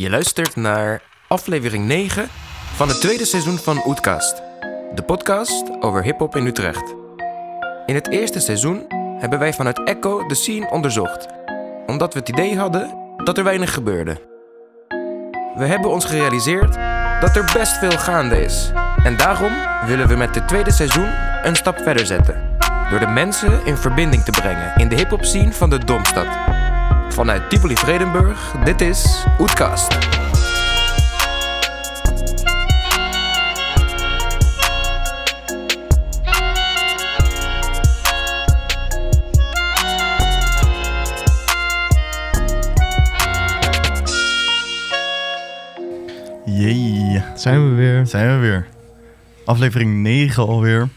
Je luistert naar aflevering 9 van het tweede seizoen van Oetkast. De podcast over hip-hop in Utrecht. In het eerste seizoen hebben wij vanuit Echo de scene onderzocht, omdat we het idee hadden dat er weinig gebeurde. We hebben ons gerealiseerd dat er best veel gaande is. En daarom willen we met dit tweede seizoen een stap verder zetten. Door de mensen in verbinding te brengen in de hip-hop scene van de Domstad. Vanuit Tivoli Vredenburg, dit is Oetkast. Jee, Zijn we weer. zijn we weer. Aflevering 9 alweer.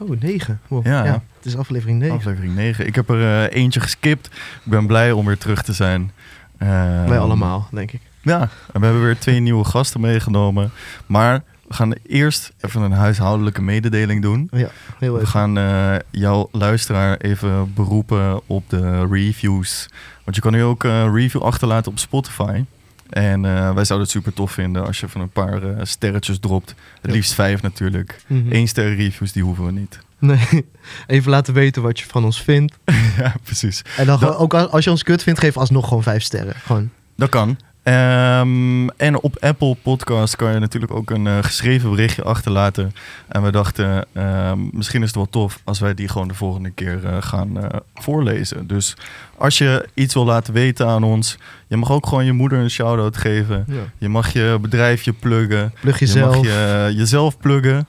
Oh, 9. Wow. Ja. Ja. het is aflevering 9. Aflevering 9. Ik heb er eh, eentje geskipt. Ik ben blij om weer terug te zijn. Eh, Wij allemaal, denk ik. Ja, en we hebben weer twee nieuwe gasten meegenomen. Maar we gaan eerst even een huishoudelijke mededeling doen. Ja, heel We even. gaan eh, jouw luisteraar even beroepen op de reviews. Want je kan nu ook een review achterlaten op Spotify. En eh, wij zouden het super tof vinden als je van een paar eh, sterretjes dropt. Het liefst vijf natuurlijk. Mhm. Eén ster reviews, die hoeven we niet. Nee, even laten weten wat je van ons vindt. ja, precies. En dan Dat- gewoon- ook als je ons kut vindt, geef alsnog gewoon 5 sterren. Gewoon. Dat kan. Ehm, en op Apple Podcast kan je natuurlijk ook een eh, geschreven berichtje achterlaten. En we dachten, ehm, misschien is het wel tof als wij die gewoon de volgende keer eh, gaan eh, voorlezen. Dus als je iets wil laten weten aan ons, je mag ook gewoon je moeder een shout-out geven. Ja. Je mag je bedrijfje pluggen. Plug Je jezelf. mag je, jezelf pluggen.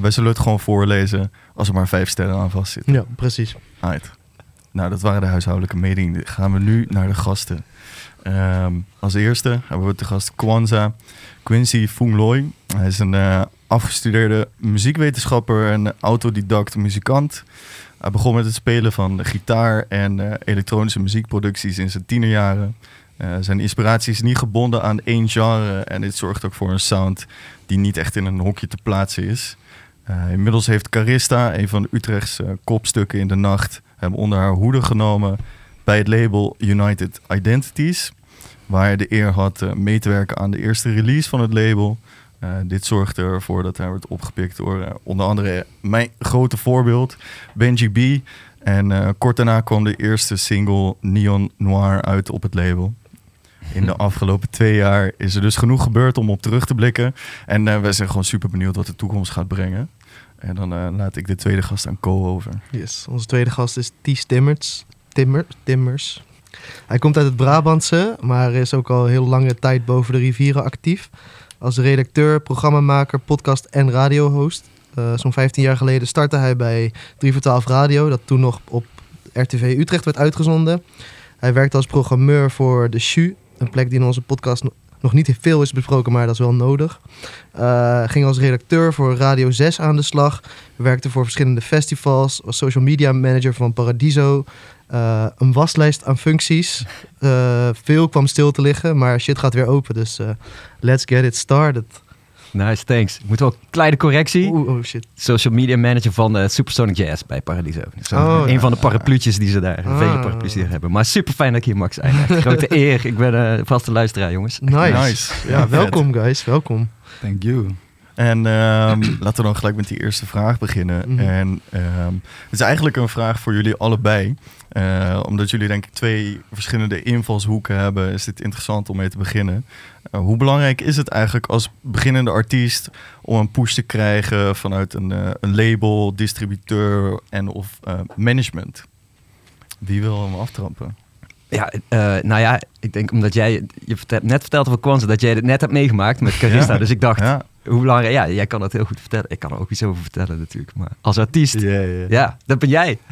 Wij zullen het gewoon voorlezen als er maar vijf sterren aan vastzitten. Ja, precies. Right. Nou, dat waren de huishoudelijke meningen. Gaan we nu naar de gasten. Ehm, als eerste hebben we te gast Kwanza Quincy Fungloy. Hij is een eh, afgestudeerde muziekwetenschapper en autodidact muzikant. Hij begon met het spelen van gitaar en eh, elektronische muziekproducties in zijn tienerjaren. Eh, zijn inspiratie is niet gebonden aan één genre en dit zorgt ook voor een sound die niet echt in een hokje te plaatsen is. Inmiddels heeft Carista, een van Utrechts eh, kopstukken in de nacht, hem onder haar hoede genomen bij het label United Identities, waar hij de eer had eh, mee te werken aan de eerste release van het label. Eh, dit zorgde ervoor dat hij werd opgepikt door eh, onder andere mijn grote voorbeeld, Benji B. En eh, kort daarna kwam de eerste single Neon Noir uit op het label. In de afgelopen twee jaar is er dus genoeg gebeurd om op terug te blikken. En eh, wij zijn gewoon super benieuwd wat de toekomst gaat brengen. En dan eh, laat ik de tweede gast aan Co over. Yes. Onze tweede gast is Ties Timmers. Timmer, Timmers. Hij komt uit het Brabantse, maar is ook al heel lange tijd boven de rivieren actief. Als redacteur, programmamaker, podcast en radiohost. Eh, Zo'n 15 jaar geleden startte hij bij 3 voor 12 Radio, dat toen nog op RTV Utrecht werd uitgezonden. Hij werkte als programmeur voor de SHU, een plek die in onze podcast nog niet veel is besproken, maar dat is wel nodig. Eh, ging als redacteur voor Radio 6 aan de slag. Werkte voor verschillende festivals. Was social media manager van Paradiso. Eh, een waslijst aan functies. Eh, veel kwam stil te liggen, maar shit gaat weer open. Dus let's get it started. Nice, thanks. Ik moet wel een kleine correctie. Oeh, oh shit. Social media manager van eh, Supersonic Jazz bij Paradiso. Zo, Oh, een ja. van de parapluutjes die ze daar, Ah. vele paraplu's die er hebben. Maar super fijn dat ik hier mag zijn. Grote eer. Ik ben eh vaste luisteraar, jongens. Nice. Nice. Ja, welkom guys, welkom. Thank you. En ehm, laten we dan gelijk met die eerste vraag beginnen. Mhm. En ehm, het is eigenlijk een vraag voor jullie allebei. Eh, omdat jullie denk ik twee verschillende invalshoeken hebben, is dit interessant om mee te beginnen. Eh, hoe belangrijk is het eigenlijk als beginnende artiest om een push te krijgen vanuit een, eh, een label, distributeur en of eh, management? Wie wil hem aftrappen? Ja, eh, nou ja, ik denk omdat jij, je vertel- net verteld over Kwanzaa dat jij het net hebt meegemaakt met Carista. Ja. Dus ik dacht, Ja, hoe belangrijk, ja, jij kan dat heel goed vertellen. Ik kan er ook iets over vertellen natuurlijk. Maar als artiest, Ja, ja. ja, dat ben jij.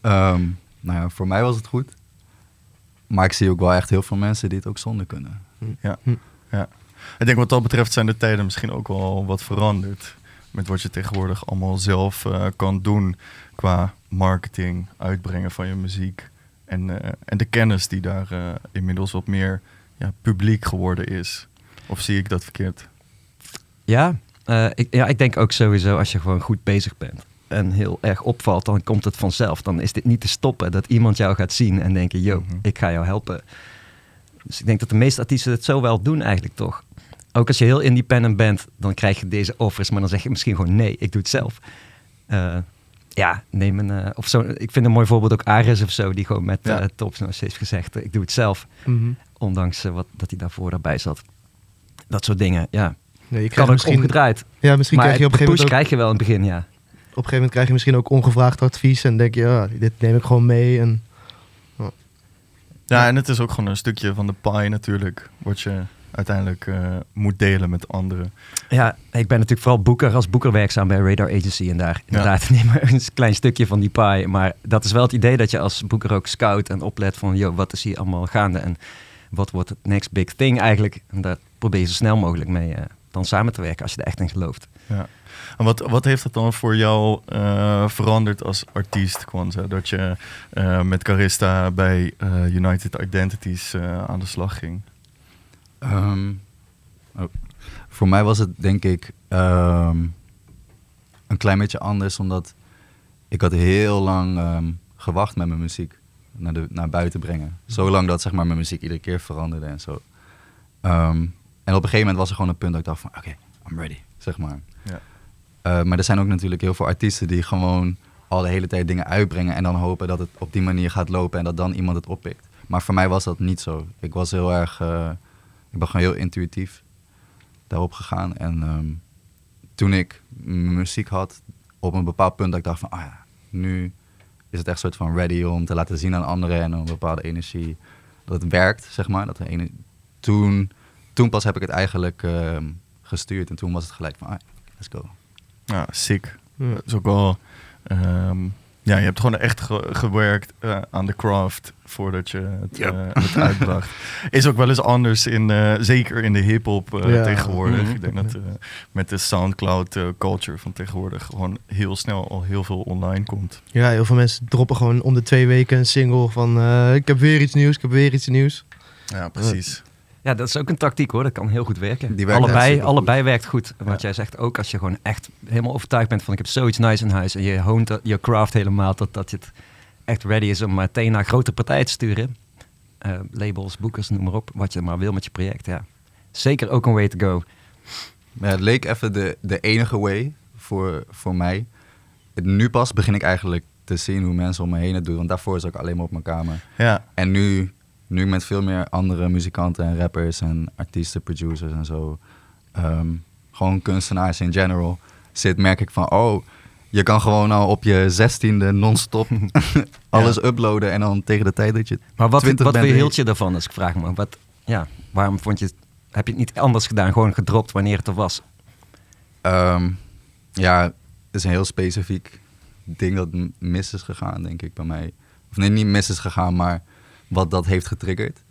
Ehm, nou ja, voor mij was het goed. Maar ik zie ook wel echt heel veel mensen die het ook zonder kunnen. Ik denk wat dat betreft zijn de tijden misschien ook wel wat veranderd. Met wat je tegenwoordig allemaal zelf eh, kan doen qua marketing, uitbrengen van je muziek. En, eh, en de kennis die daar eh, inmiddels wat meer ja, publiek geworden is. Of zie ik dat verkeerd? Ja, eh, ik, ja, ik denk ook sowieso als je gewoon goed bezig bent en heel erg opvalt, dan komt het vanzelf. Dan is dit niet te stoppen dat iemand jou gaat zien en denken, yo, Mhm. ik ga jou helpen. Dus ik denk dat de meeste artiesten het zo wel doen eigenlijk toch. Ook als je heel independent bent, dan krijg je deze offers, maar dan zeg je misschien gewoon nee, ik doe het zelf. Eh, ja, neem een, eh, of zo. Ik vind een mooi voorbeeld ook Ares of zo, die gewoon met Ja. Tops nog steeds gezegd, ik doe het zelf. Mhm. Ondanks wat, dat hij daarvoor daarbij zat. Dat soort dingen, ja. Ja, je krijgt Kan ook misschien, omgedraaid. ja, misschien maar krijg je op een gegeven moment ook, krijg je wel in het begin, ja. op een gegeven moment krijg je misschien ook ongevraagd advies en denk je, ja, dit neem ik gewoon mee. En, Ja, en het is ook gewoon een stukje van de pie natuurlijk, wat je uiteindelijk eh, moet delen met anderen. Ja, ik ben natuurlijk vooral boeker als boeker werkzaam bij Radar Agency en daar inderdaad neem maar een klein stukje van die pie. Maar dat is wel het idee dat je als boeker ook scout en oplet van, joh, wat is hier allemaal gaande en wat wordt het next big thing eigenlijk? En daar probeer je zo snel mogelijk mee eh, dan samen te werken als je er echt in gelooft. Ja. En wat, wat heeft het dan voor jou eh, veranderd als artiest, Kwanzaa? Dat je eh, met Carista bij eh, United Identities eh, aan de slag ging? Ehm, oh. Voor mij was het denk ik ehm, een klein beetje anders, omdat ik had heel lang ehm, gewacht met mijn muziek naar, de, naar buiten brengen. Zolang dat zeg maar, mijn muziek iedere keer veranderde en zo. Ehm, en op een gegeven moment was er gewoon een punt dat ik dacht van, oké, I'm ready, zeg maar. Ja. Eh, maar er zijn ook natuurlijk heel veel artiesten die gewoon al de hele tijd dingen uitbrengen en dan hopen dat het op die manier gaat lopen en dat dan iemand het oppikt. Maar voor mij was dat niet zo. Ik was heel erg, eh, ik ben gewoon heel intuïtief daarop gegaan. En ehm, toen ik muziek had, op een bepaald punt dat ik dacht van, ah ja, nu is het echt soort van ready om te laten zien aan anderen en een bepaalde energie dat het werkt, zeg maar. Dat de ene, toen, toen pas heb ik het eigenlijk ehm, gestuurd en toen was het gelijk van, ah, let's go. Ja, sick. Ja. Dat is ook wel... ehm, ja, je hebt gewoon echt ge- gewerkt eh, aan de craft voordat je het, Yep. eh, het uitbracht. Is ook wel eens anders, in, eh, zeker in de hip-hop eh, Ja. tegenwoordig. Mhm. Ik denk dat eh, met de Soundcloud culture van tegenwoordig gewoon heel snel al heel veel online komt. ja, heel veel mensen droppen gewoon om de twee weken een single van, eh, ik heb weer iets nieuws, ik heb weer iets nieuws. Ja, precies. Ja, dat is ook een tactiek hoor, dat kan heel goed werken. Die werkt allebei, allebei werkt goed. Wat Ja. jij zegt ook, als je gewoon echt helemaal overtuigd bent van ik heb zoiets nice in huis en je hoont je craft helemaal tot dat je het echt ready is om meteen naar grote partijen te sturen. Eh, labels, boekers, noem maar op, wat je maar wil met je project. Ja. Zeker ook een way to go. Maar het leek even de, de enige way voor, voor mij. Het- Nu pas begin ik eigenlijk te zien hoe mensen om me heen het doen. Want daarvoor is ik alleen maar op mijn kamer. Ja, En nu, nu met veel meer andere muzikanten en rappers en artiesten, producers en zo. ehm, gewoon kunstenaars in general. Zit, merk ik van, oh, je kan gewoon al op je zestiende non-stop alles uploaden. En dan tegen de tijd dat je Maar wat, 20 wat weerhield je daarvan, als ik vraag me? Wat, ja, waarom vond je, het- heb je het niet anders gedaan, gewoon gedropt wanneer het er was? Ehm, ja, het is een heel specifiek ding dat mis is gegaan, denk ik, bij mij. Of nee, niet mis is gegaan, maar wat dat heeft getriggerd.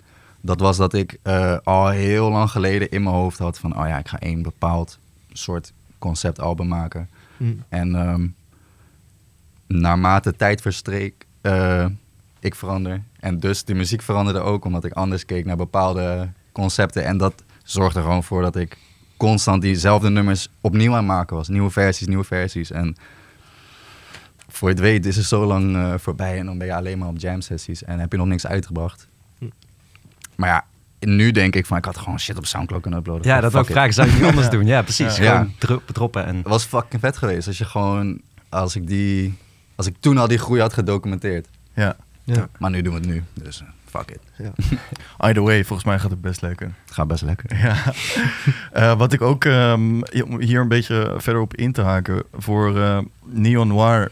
Dat was dat ik eh, al heel lang geleden in mijn hoofd had van... oh ja, ik ga één bepaald soort conceptalbum maken. Hm. En ehm, naarmate tijd verstreek, eh, ik verander. En dus de muziek veranderde ook, omdat ik anders keek naar bepaalde concepten. En dat zorgde er gewoon voor dat ik constant diezelfde nummers opnieuw aan het maken was. Nieuwe versies, nieuwe versies. En voor je het weet is het zo lang eh, voorbij en dan ben je alleen maar op jam sessies en heb je nog niks uitgebracht. Hm. Maar ja, nu denk ik van ik had gewoon shit op Soundcloud kunnen uploaden. Ja, dat it. vragen. Zou je niet anders doen? Ja, precies. Ja. Gewoon dro- droppen en... Het was fucking vet geweest als je gewoon, als ik die, als ik toen al die groei had gedocumenteerd. ja. Ja. Maar nu doen we het nu, dus eh, fuck it. Ja. Either way, volgens mij gaat het best lekker. Het gaat best lekker. Ja. Eh, wat ik ook ehm, om hier een beetje verder op in te haken. Voor eh, Neon Noir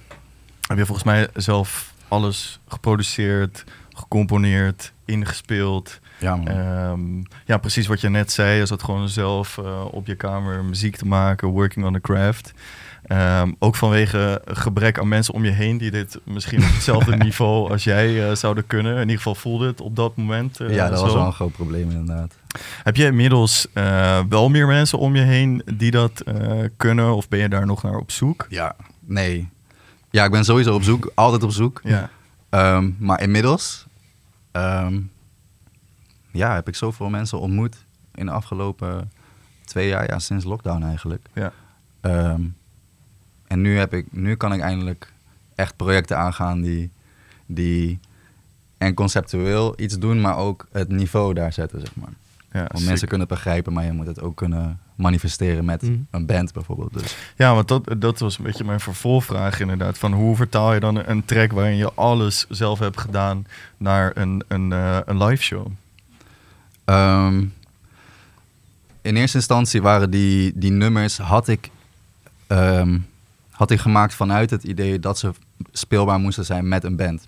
heb je volgens mij zelf alles geproduceerd, gecomponeerd, ingespeeld. Ja. Ehm, ja, precies wat je net zei. Je zat gewoon zelf eh, op je kamer muziek te maken, working on the craft. Ehm, ook vanwege gebrek aan mensen om je heen die dit misschien op hetzelfde niveau als jij eh, zouden kunnen. In ieder geval voelde het op dat moment. eh, ja, dat was wel een groot probleem inderdaad. Heb je inmiddels wel meer mensen om je heen die dat kunnen? Of ben je daar nog naar op zoek? Ja, nee. Ja, ik ben sowieso op zoek, altijd op zoek. Ja. Ehm, maar inmiddels ehm, ja, heb ik zoveel mensen ontmoet in de afgelopen twee jaar, ja, sinds lockdown eigenlijk. Ja. Ehm, en nu, heb ik, nu kan ik eindelijk echt projecten aangaan die, die en conceptueel iets doen, maar ook het niveau daar zetten, zeg maar. Ja, Want sick. mensen kunnen het begrijpen, maar je moet het ook kunnen manifesteren met Mm. een band bijvoorbeeld. Dus Ja, want dat, dat was een beetje mijn vervolgvraag inderdaad. Van hoe vertaal je dan een track waarin je alles zelf hebt gedaan naar een, een, eh, een live show? Ehm, in eerste instantie waren die, die nummers, had ik, ehm, had ik gemaakt vanuit het idee dat ze speelbaar moesten zijn met een band.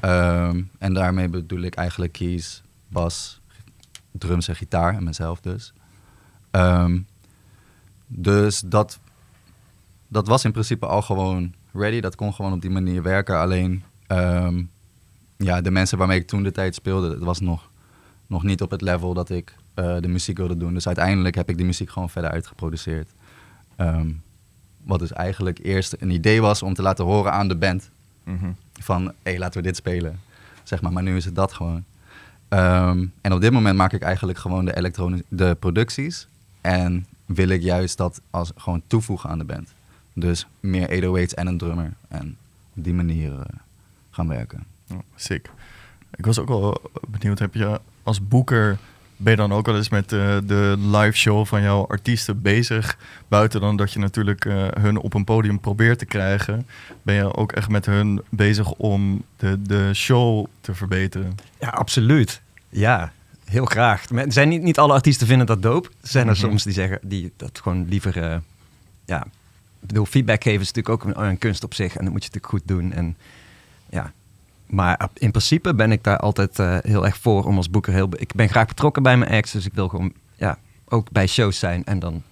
Ehm, en daarmee bedoel ik eigenlijk keys, bas, drums en gitaar en mezelf dus. Ehm, dus dat, dat was in principe al gewoon ready. Dat kon gewoon op die manier werken. Alleen ehm, ja, de mensen waarmee ik toen de tijd speelde, het was nog, nog niet op het level dat ik eh, de muziek wilde doen. Dus uiteindelijk heb ik die muziek gewoon verder uitgeproduceerd. Ehm, wat dus eigenlijk eerst een idee was om te laten horen aan de band Mhm. van hé, hey, laten we dit spelen. Zeg maar, maar nu is het dat gewoon. En op dit moment maak ik eigenlijk gewoon de, elektronische de producties. En wil ik juist dat als gewoon toevoegen aan de band. Dus meer 808's en een drummer. En op die manier eh, gaan werken. Ja, sick. Ik was ook wel benieuwd, heb je als boeker, ben je dan ook wel eens met eh, de live show van jouw artiesten bezig? Buiten dan dat je natuurlijk eh, hun op een podium probeert te krijgen, ben je ook echt met hun bezig om de, de show te verbeteren? Ja, absoluut. Ja, heel graag. Er zijn niet, niet alle artiesten vinden dat. Er zijn er Mhm. soms die zeggen die dat gewoon liever. eh, ja, ik bedoel, feedback geven is natuurlijk ook een, een kunst op zich en dat moet je natuurlijk goed doen. En ja, maar in principe ben ik daar altijd eh, heel erg voor om als boeker heel. Ik ben graag betrokken bij mijn acts, dus ik wil gewoon ja ook bij shows zijn en dan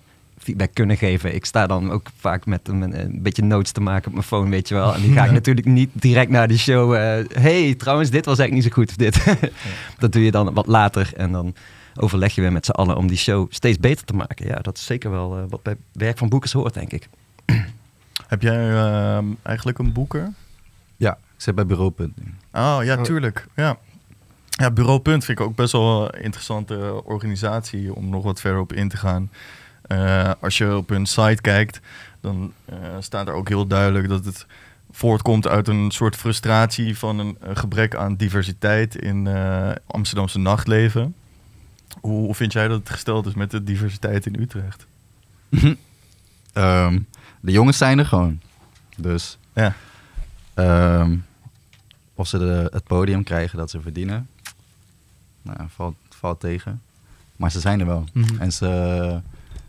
feedback kunnen geven. Ik sta dan ook vaak met een, een beetje notes te maken op mijn phone, weet je wel. En die ga ik natuurlijk niet direct naar die show. eh hey, trouwens, dit was eigenlijk niet zo goed of dit. dat doe je dan wat later en dan overleg je weer met z'n allen om die show steeds beter te maken. Ja, dat is zeker wel eh, wat bij werk van boekers hoort, denk ik. Heb jij ehm, eigenlijk een boeker? Ja, ik zit bij Bureau Punt nu. Oh ja, Oh. tuurlijk. Ja. Ja, Bureau Punt vind ik ook best wel een interessante organisatie om nog wat verder op in te gaan. Eh, als je op hun site kijkt, dan eh, staat er ook heel duidelijk dat het voortkomt uit een soort frustratie van een, eh, gebrek aan diversiteit in Amsterdamse nachtleven. Hoe, hoe vind jij dat het gesteld is met de diversiteit in Utrecht? Ehm, de jongens zijn er gewoon. Dus Ja. ehm, of ze de, het podium krijgen dat ze verdienen, nou, valt, valt tegen. Maar ze zijn er wel. Mhm. En ze,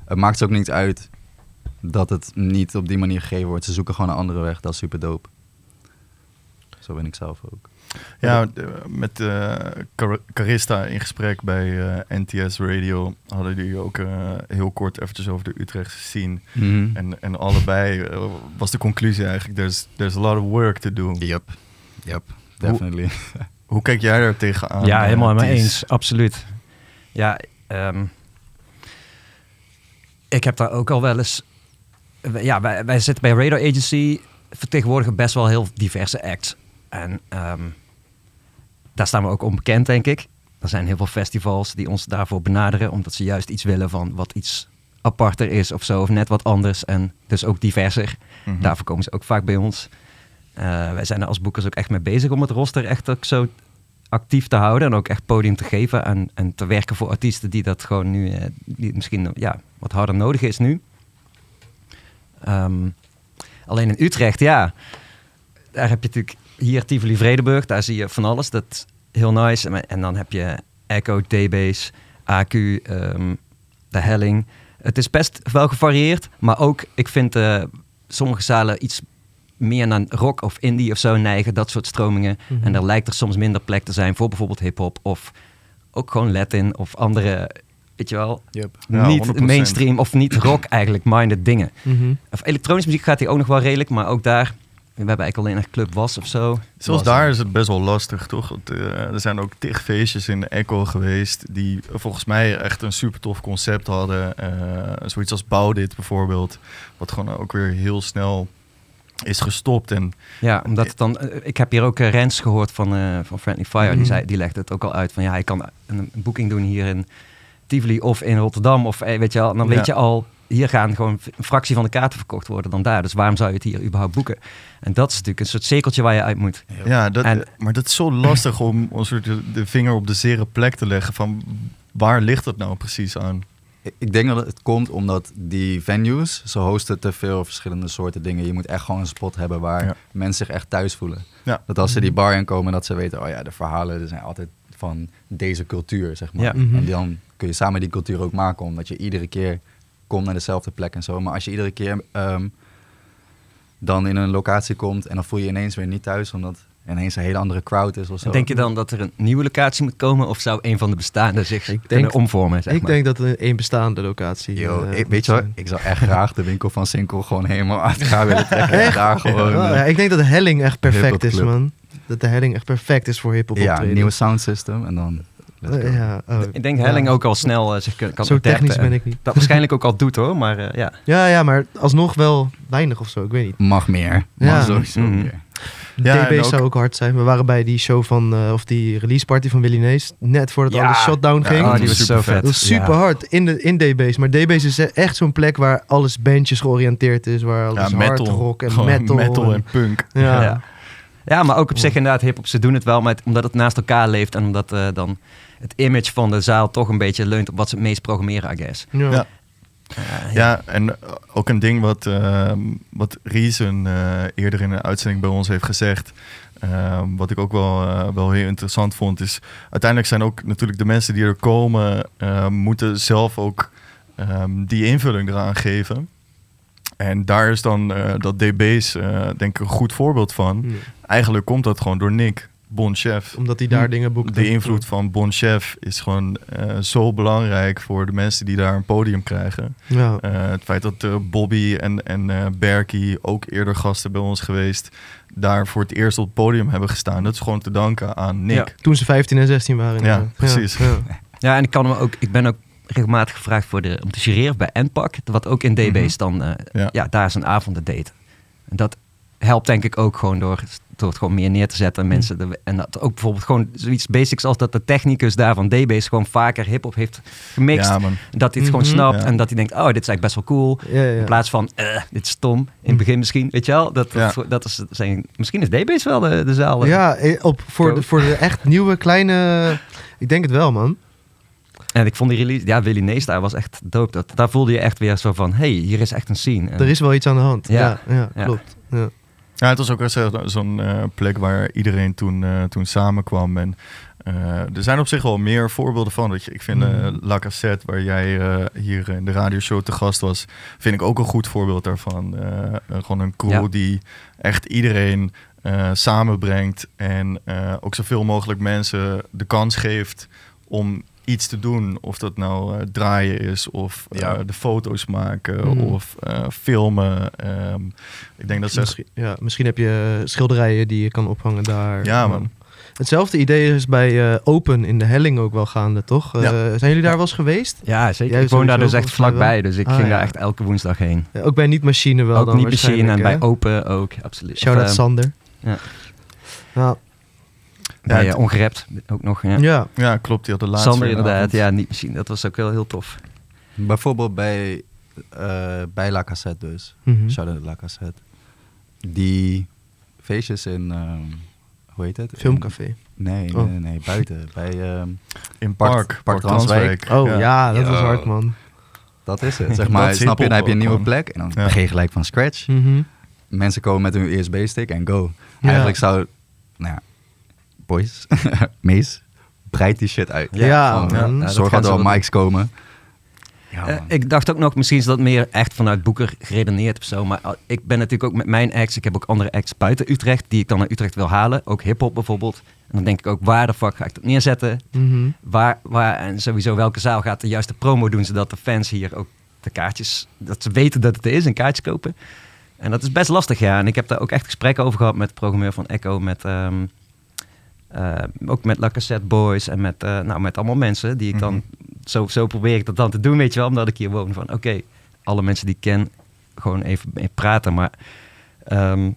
het maakt ze ook niet uit dat het niet op die manier gegeven wordt. Ze zoeken gewoon een andere weg. Dat is super dope. Zo ben ik zelf ook. Ja, met eh, Car- Carista in gesprek bij eh, NTS Radio hadden die ook eh, heel kort eventjes over de Utrechtse scene. En, en allebei was de conclusie eigenlijk, there's, there's a lot of work to do. Yep, yep, definitely. Hoe kijk jij daar tegenaan? ja, eh, helemaal mee eens. Absoluut. Ja, ehm, ik heb daar ook al wel eens... Ja, wij, wij zitten bij Radar Agency, vertegenwoordigen best wel heel diverse acts. En ehm, daar staan we ook onbekend, denk ik. Er zijn heel veel festivals die ons daarvoor benaderen, omdat ze juist iets willen van wat iets aparter is of zo, of net wat anders en dus ook diverser. Mhm. Daarvoor komen ze ook vaak bij ons. Eh, wij zijn er als boekers ook echt mee bezig om het roster echt ook zo actief te houden en ook echt podium te geven en, en te werken voor artiesten die dat gewoon nu, eh, die misschien ja, wat harder nodig is nu. Ehm, alleen in Utrecht, ja, daar heb je natuurlijk hier Tivoli Vredenburg, daar zie je van alles. Dat is heel nice. En, en dan heb je Echo, D-Base, AQ, ehm, de Helling. Het is best wel gevarieerd, maar ook, ik vind eh, sommige zalen iets meer naar rock of indie of zo neigen, dat soort stromingen. Mhm. En er lijkt er soms minder plek te zijn voor bijvoorbeeld hip-hop of ook gewoon Latin of andere, weet je wel, Yep. Ja, niet 100%. mainstream of niet rock eigenlijk minded dingen. Mhm. Of elektronische muziek gaat hier ook nog wel redelijk, maar ook daar, we hebben eigenlijk alleen echt Club Was of zo. Zelfs Was- daar is het best wel lastig, toch? Want, eh, er zijn ook tig feestjes in Echo geweest die volgens mij echt een super tof concept hadden. Eh, zoiets als Bouw dit bijvoorbeeld, wat gewoon ook weer heel snel is gestopt. En Ja, omdat het dan. eh, Ik heb hier ook eh, Rens gehoord van, eh, van Friendly Fire. Mhm. Die, zei, die legde het ook al uit van ja, je kan een, een boeking doen hier in Tivoli of in Rotterdam. Of weet je wel, en dan Ja. weet je al hier gaan gewoon een fractie van de kaarten verkocht worden dan daar. Dus waarom zou je het hier überhaupt boeken? En dat is natuurlijk een soort cirkeltje waar je uit moet. Ja, dat, En- maar dat is zo lastig om een soort de, de vinger op de zere plek te leggen van waar ligt het nou precies aan? Ik- denk dat het komt omdat die venues, ze hosten te veel verschillende soorten dingen. Je moet echt gewoon een spot hebben waar Ja. mensen zich echt thuis voelen. Ja. Dat als ze die bar inkomen, dat ze weten, oh ja, de verhalen er zijn altijd van deze cultuur, zeg maar. Ja. Mhm. En dan kun je samen die cultuur ook maken, omdat je iedere keer komt naar dezelfde plek en zo. Maar als je iedere keer ehm, dan in een locatie komt en dan voel je je ineens weer niet thuis, omdat ineens een hele andere crowd is of zo. Denk je dan dat er een nieuwe locatie moet komen of zou een van de bestaande zich Ik denk- omvormen? Zeg ik maar? denk dat het een bestaande locatie Yo, eh, ik, weet je. Ik zou echt graag de winkel van Sinkel gewoon helemaal uit elkaar willen trekken. En daar gewoon... Ja, ik denk dat de helling echt perfect is, man. Dat de helling echt perfect is voor hip-hop ja, optreden. nieuwe sound system en dan... let's go. Ja, oh, Ik denk Helling ja. ook al snel eh, zich kan, Zo adapten technisch ben en ik niet. Dat waarschijnlijk ook al doet hoor, maar eh, ja. Ja, ja, maar alsnog wel weinig of zo. Ik weet niet. Mag meer. Ja. Mag sowieso Mhm. meer. Ja, DB zou ook hard zijn. We waren bij die show van, eh, of die release party van Willy Nees. Net voordat Ja. alles shutdown Ja, ging. Oh, dat die was super vet. Dat was super Ja. hard in, de, in DB's. Maar DB's is echt zo'n plek waar alles bandjes georiënteerd is. Waar alles Ja, hard metal. rock en Gewoon metal. en punk. ja. Ja. Ja, maar ook op zich inderdaad hip-hop. Ze doen het wel, maar het- omdat het naast elkaar leeft en omdat eh, dan het image van de zaal toch een beetje leunt op wat ze het meest programmeren, I guess. Ja. Ja. Eh, Ja, en eh, ook een ding wat, ehm, wat Reason eh, eerder in een uitzending bij ons heeft gezegd. ehm, wat ik ook wel, eh, wel heel interessant vond, is uiteindelijk zijn ook natuurlijk de mensen die er komen, moeten zelf ook ehm, die invulling eraan geven. En daar is dan eh, dat DB's eh, denk ik een goed voorbeeld van. Ja. Eigenlijk komt dat gewoon door Nick, Bon Chef. Omdat hij daar dingen boekt. De invloed van Bon Chef is gewoon eh, zo belangrijk voor de mensen die daar een podium krijgen. Ja. Eh, het feit dat eh, Bobby en, en eh Berkie, ook eerder gasten bij ons geweest, daar voor het eerst op het podium hebben gestaan. Dat is gewoon te danken aan Nick. Ja. Toen ze 15 en 16 waren. Ja, precies. Ja. Ja, en ik kan me ook, ik ben ook regelmatig gevraagd voor de, om te jureren bij NPAC, wat ook in DB's dan, eh, Ja. ja. daar is een avond te daten. En dat helpt denk ik ook gewoon door, door het gewoon meer neer te zetten en mensen, de- en dat ook bijvoorbeeld gewoon zoiets basics als dat de technicus daar van DB's gewoon vaker hip-hop heeft gemixt. Ja. Dat hij het gewoon Mhm. snapt Ja. en dat hij denkt, oh, dit is eigenlijk best wel cool. Ja, ja. In plaats van, eh, dit is stom. In het begin misschien, weet je wel? Dat, Ja. dat, dat is zijn, misschien is DB's wel de, de zaal. eh. Ja, eh, op, voor, Go. de, voor de echt nieuwe kleine... Ik denk het wel, man. En ik vond die release, ja, Willy Neestar was echt dope. Dat, daar voelde je echt weer zo van, hey, hier is echt een scene. En- Er is wel iets aan de hand. Ja, Ja. ja, Ja. klopt. Ja. Ja, het was ook zo'n eh, plek waar iedereen toen, eh, toen samenkwam. En eh, er zijn op zich wel meer voorbeelden van. Dat je, ik vind Mhm. La Cassette, waar jij hier in de radioshow te gast was, vind ik ook een goed voorbeeld daarvan. Gewoon een crew Ja. die echt iedereen samenbrengt. En ook zoveel mogelijk mensen de kans geeft om iets te doen. Of dat nou eh, draaien is, of eh, Ja. de foto's maken, Mhm. of eh, filmen. Ehm, ik denk dat ze Misschien, ja, misschien heb je schilderijen die je kan ophangen daar. Ja, man. Hetzelfde idee is bij eh, Open in de Helling ook wel gaande, toch? Eh, Ja. zijn jullie daar wel eens geweest? Ja, zeker. Jij ik woon daar dus echt vlakbij, dus ik Ah, ging ja. daar echt elke woensdag heen. Ja, ook bij Niet Machine wel ook dan niet machine en bij? Open ook, absoluut. Shout-out Of, eh, Sander. ja. Nou, bij Ja, eh, Ongerept ook nog. Ja. ja. Ja, klopt. Die had de laatste Sander inderdaad, avond. ja, niet machine. Dat was ook wel heel tof. Bijvoorbeeld bij, eh bij La Cassette dus. Mhm. Shout-out La Cassette. Die feestjes in, ehm, hoe heet het? Filmcafé. nee, nee, Oh. nee, nee, buiten. Bij, ehm, In Park- Park, Transwijk. Oh ja, dat was hard, man. dat is het. Zeg maar, snap je, dan heb je een nieuwe plek en dan Ja. begin je gelijk van scratch. Mhm. Mensen komen met hun USB-stick en go. Ja. Eigenlijk zou, nou ja, boys, mees, breid die shit uit. Ja, eh, Zorg dat er wel mics komen. Ja, Eh, ik dacht ook nog, misschien is dat meer echt vanuit Boeker geredeneerd of zo. Maar al- ik ben natuurlijk ook met mijn acts, ik heb ook andere acts buiten Utrecht, die ik dan naar Utrecht wil halen. Ook hip-hop bijvoorbeeld. En dan denk ik ook, waar de fuck ga ik dat neerzetten? Mhm. Waar, waar, en sowieso welke zaal gaat de juiste promo doen, zodat de fans hier ook de kaartjes, dat ze weten dat het er is en kaartjes kopen. En dat is best lastig, ja. En ik heb daar ook echt gesprekken over gehad met de programmeur van Echo, met, ehm, eh, ook met La Cassette Boys en met, eh, nou, met allemaal mensen die ik dan, Mhm. zo, zo probeer ik dat dan te doen, weet je wel, omdat ik hier woon. Van oké, alle mensen die ik ken, gewoon even mee praten. Maar ehm,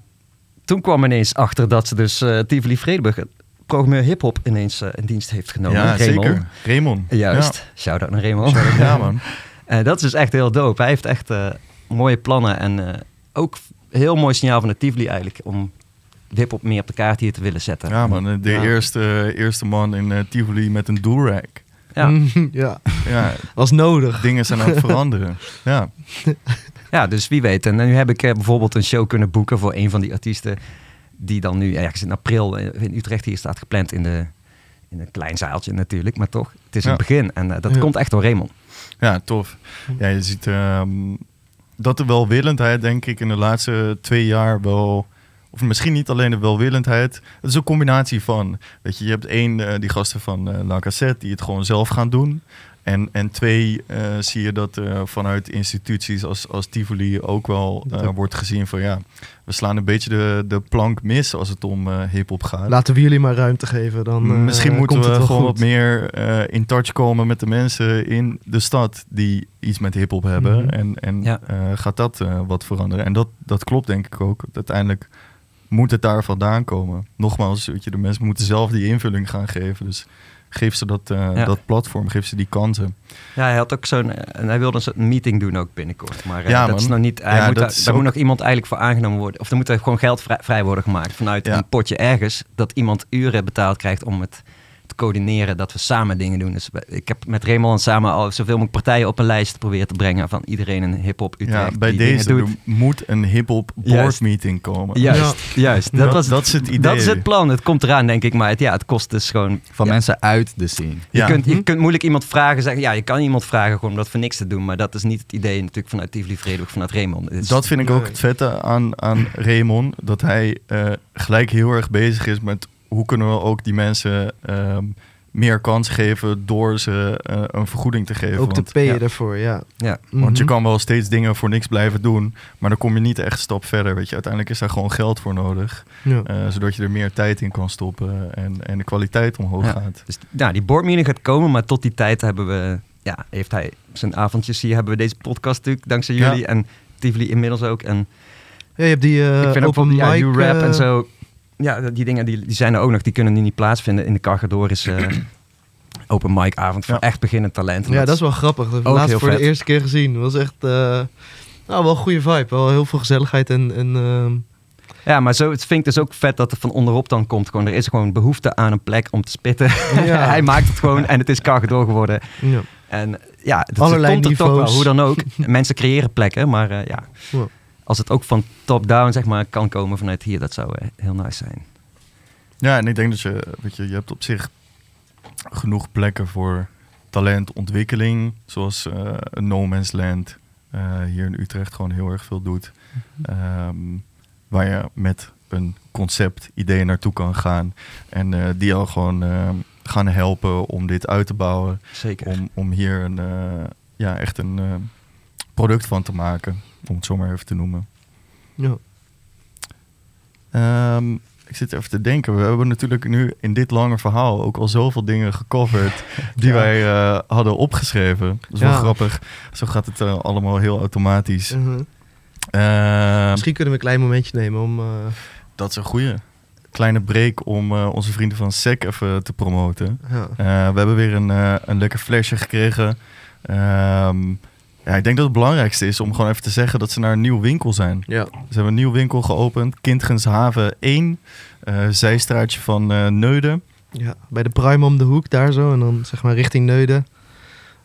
toen kwam ineens achter dat ze dus eh Tivoli Vredeburg, programmeur hip-hop, ineens in dienst heeft genomen. Ja, Raymond. zeker. Raymond. Juist. Shout-out naar Raymond. Ja, ja man. Dat is dus echt heel dope. Hij heeft echt mooie plannen en ook heel mooi signaal van de Tivoli eigenlijk om hip-hop meer op de kaart hier te willen zetten. Ja man, de Ja. eerste, eerste man in eh, Tivoli met een do-rag. Ja. ja, Ja, was nodig. dingen zijn aan het veranderen. Ja, Ja, dus wie weet. En nu heb ik eh, bijvoorbeeld een show kunnen boeken voor een van die artiesten. Die dan nu ergens in april eh, in Utrecht hier staat gepland in, de, in een klein zaaltje natuurlijk. Maar toch, het is Ja. een begin. En dat Ja. komt echt door Raymond. ja tof. Ja, je ziet ehm, dat de welwillendheid, denk ik, in de laatste twee jaar wel... Of misschien niet alleen de welwillendheid. Het is een combinatie van... Weet je, je hebt één, eh, die gasten van eh La die het gewoon zelf gaan doen. En, en twee, eh, zie je dat eh, vanuit instituties als, als Tivoli ook wel eh, wordt gezien van... ja, we slaan een beetje de, de plank mis als het om eh hip-hop gaat. Laten we jullie maar ruimte geven. Dan, eh, Misschien moeten komt we het wel gewoon goed. wat meer eh, in touch komen met de mensen in de stad die iets met hip-hop hebben. Mhm. En, en Ja. eh, gaat dat eh, wat veranderen? En dat, dat klopt denk ik ook. Uiteindelijk moet het daar vandaan komen. Nogmaals, weet je, de mensen moeten zelf die invulling gaan geven. Dus geef ze dat, eh, Ja. dat platform, geef ze die kansen. Ja, hij had ook zo'n. eh, En hij wilde een soort meeting doen ook binnenkort. Maar eh, Ja, dat is nog niet. Hij Ja, moet daar, is daar ook- moet nog iemand eigenlijk voor aangenomen worden. Of er moet er gewoon geld vrij, vrij worden gemaakt vanuit een potje ergens. Dat iemand uren betaald krijgt om het coördineren. Dat we samen dingen doen. Dus ik heb met Raymond samen al zoveel mogelijk partijen op een lijst geprobeerd te brengen. Van iedereen in hip-hop Utrecht. Ja, bij die dingen deze doet. moet een hip-hop board meeting komen. Juist, juist. Dat, Dat- was, dat is het idee. Dat is het plan. Het komt eraan, denk ik. Maar het, ja, het kost dus gewoon. Van ja, mensen uit de scene. Je, Ja. kunt, je Hm? kunt moeilijk iemand vragen, zeggen, ja, je kan iemand vragen gewoon om dat voor niks te doen, maar dat is niet het idee natuurlijk vanuit Tivoli Vredenburg, vanuit Raymond. Dat vind ik ook het vette aan, aan Raymond. Dat hij eh, gelijk heel erg bezig is met hoe kunnen we ook die mensen ehm, meer kans geven door ze eh, een vergoeding te geven. Ook te payen ja. daarvoor, ja. ja. want je Mhm. kan wel steeds dingen voor niks blijven doen, maar dan kom je niet echt een stap verder. Weet je. Uiteindelijk is daar gewoon geld voor nodig, Ja. eh, zodat je er meer tijd in kan stoppen en, en de kwaliteit omhoog Ja. gaat. Dus ja, die boardmeeting gaat komen, maar tot die tijd hebben we, ja, heeft hij zijn avondjes hier, hebben we deze podcast natuurlijk, dankzij Ja. jullie en Tivoli inmiddels ook. En Ja, je hebt die eh ik vind ook mic... rap en zo, ja, die dingen die, die zijn er ook nog, die kunnen nu niet plaatsvinden. In de Cargador is eh, open mic avond voor Ja. echt beginnend talent. En Ja, dat is wel grappig. Dat heb laatst voor de eerste keer gezien. Het was echt... eh, nou, wel een goede vibe. Wel heel veel gezelligheid en... en ehm, Ja, maar zo, het vind ik dus ook vet dat het van onderop dan komt. Gewoon, er is gewoon behoefte aan een plek om te spitten. Ja. Hij maakt het gewoon en het is Cargador geworden. ja. En ja, het Allerlei komt er toch wel, niveaus. hoe dan ook. Mensen creëren plekken, maar eh, ja. Ja. Als het ook van top-down zeg maar, kan komen vanuit hier, dat zou eh, heel nice zijn. Ja, en ik denk dat je, weet je, je hebt op zich genoeg plekken voor talentontwikkeling, zoals een No Man's Land eh, hier in Utrecht gewoon heel erg veel doet. Ehm, waar je met een concept idee naartoe kan gaan en die al gewoon ehm, gaan helpen om dit uit te bouwen, Zeker. om, om hier een, ja, echt een product van te maken, om het zo maar even te noemen. Ja. Ehm, ik zit even te denken. We hebben natuurlijk nu in dit lange verhaal ook al zoveel dingen gecoverd die Ja. wij eh, hadden opgeschreven. Dat is wel grappig. Zo gaat het eh, allemaal heel automatisch. Mhm. Ehm, Misschien kunnen we een klein momentje nemen om... eh, dat is een goede kleine break om onze vrienden van SEC even te promoten. ja. We hebben weer een, een lekker flesje gekregen. Ehm, ja, ik denk dat het belangrijkste is om gewoon even te zeggen dat ze naar een nieuw winkel zijn. ja. Ze hebben een nieuw winkel geopend, Kindgenshaven 1, eh zijstraatje van eh, Neuden. Ja, bij de Prime om de hoek daar zo. En dan zeg maar richting Neuden.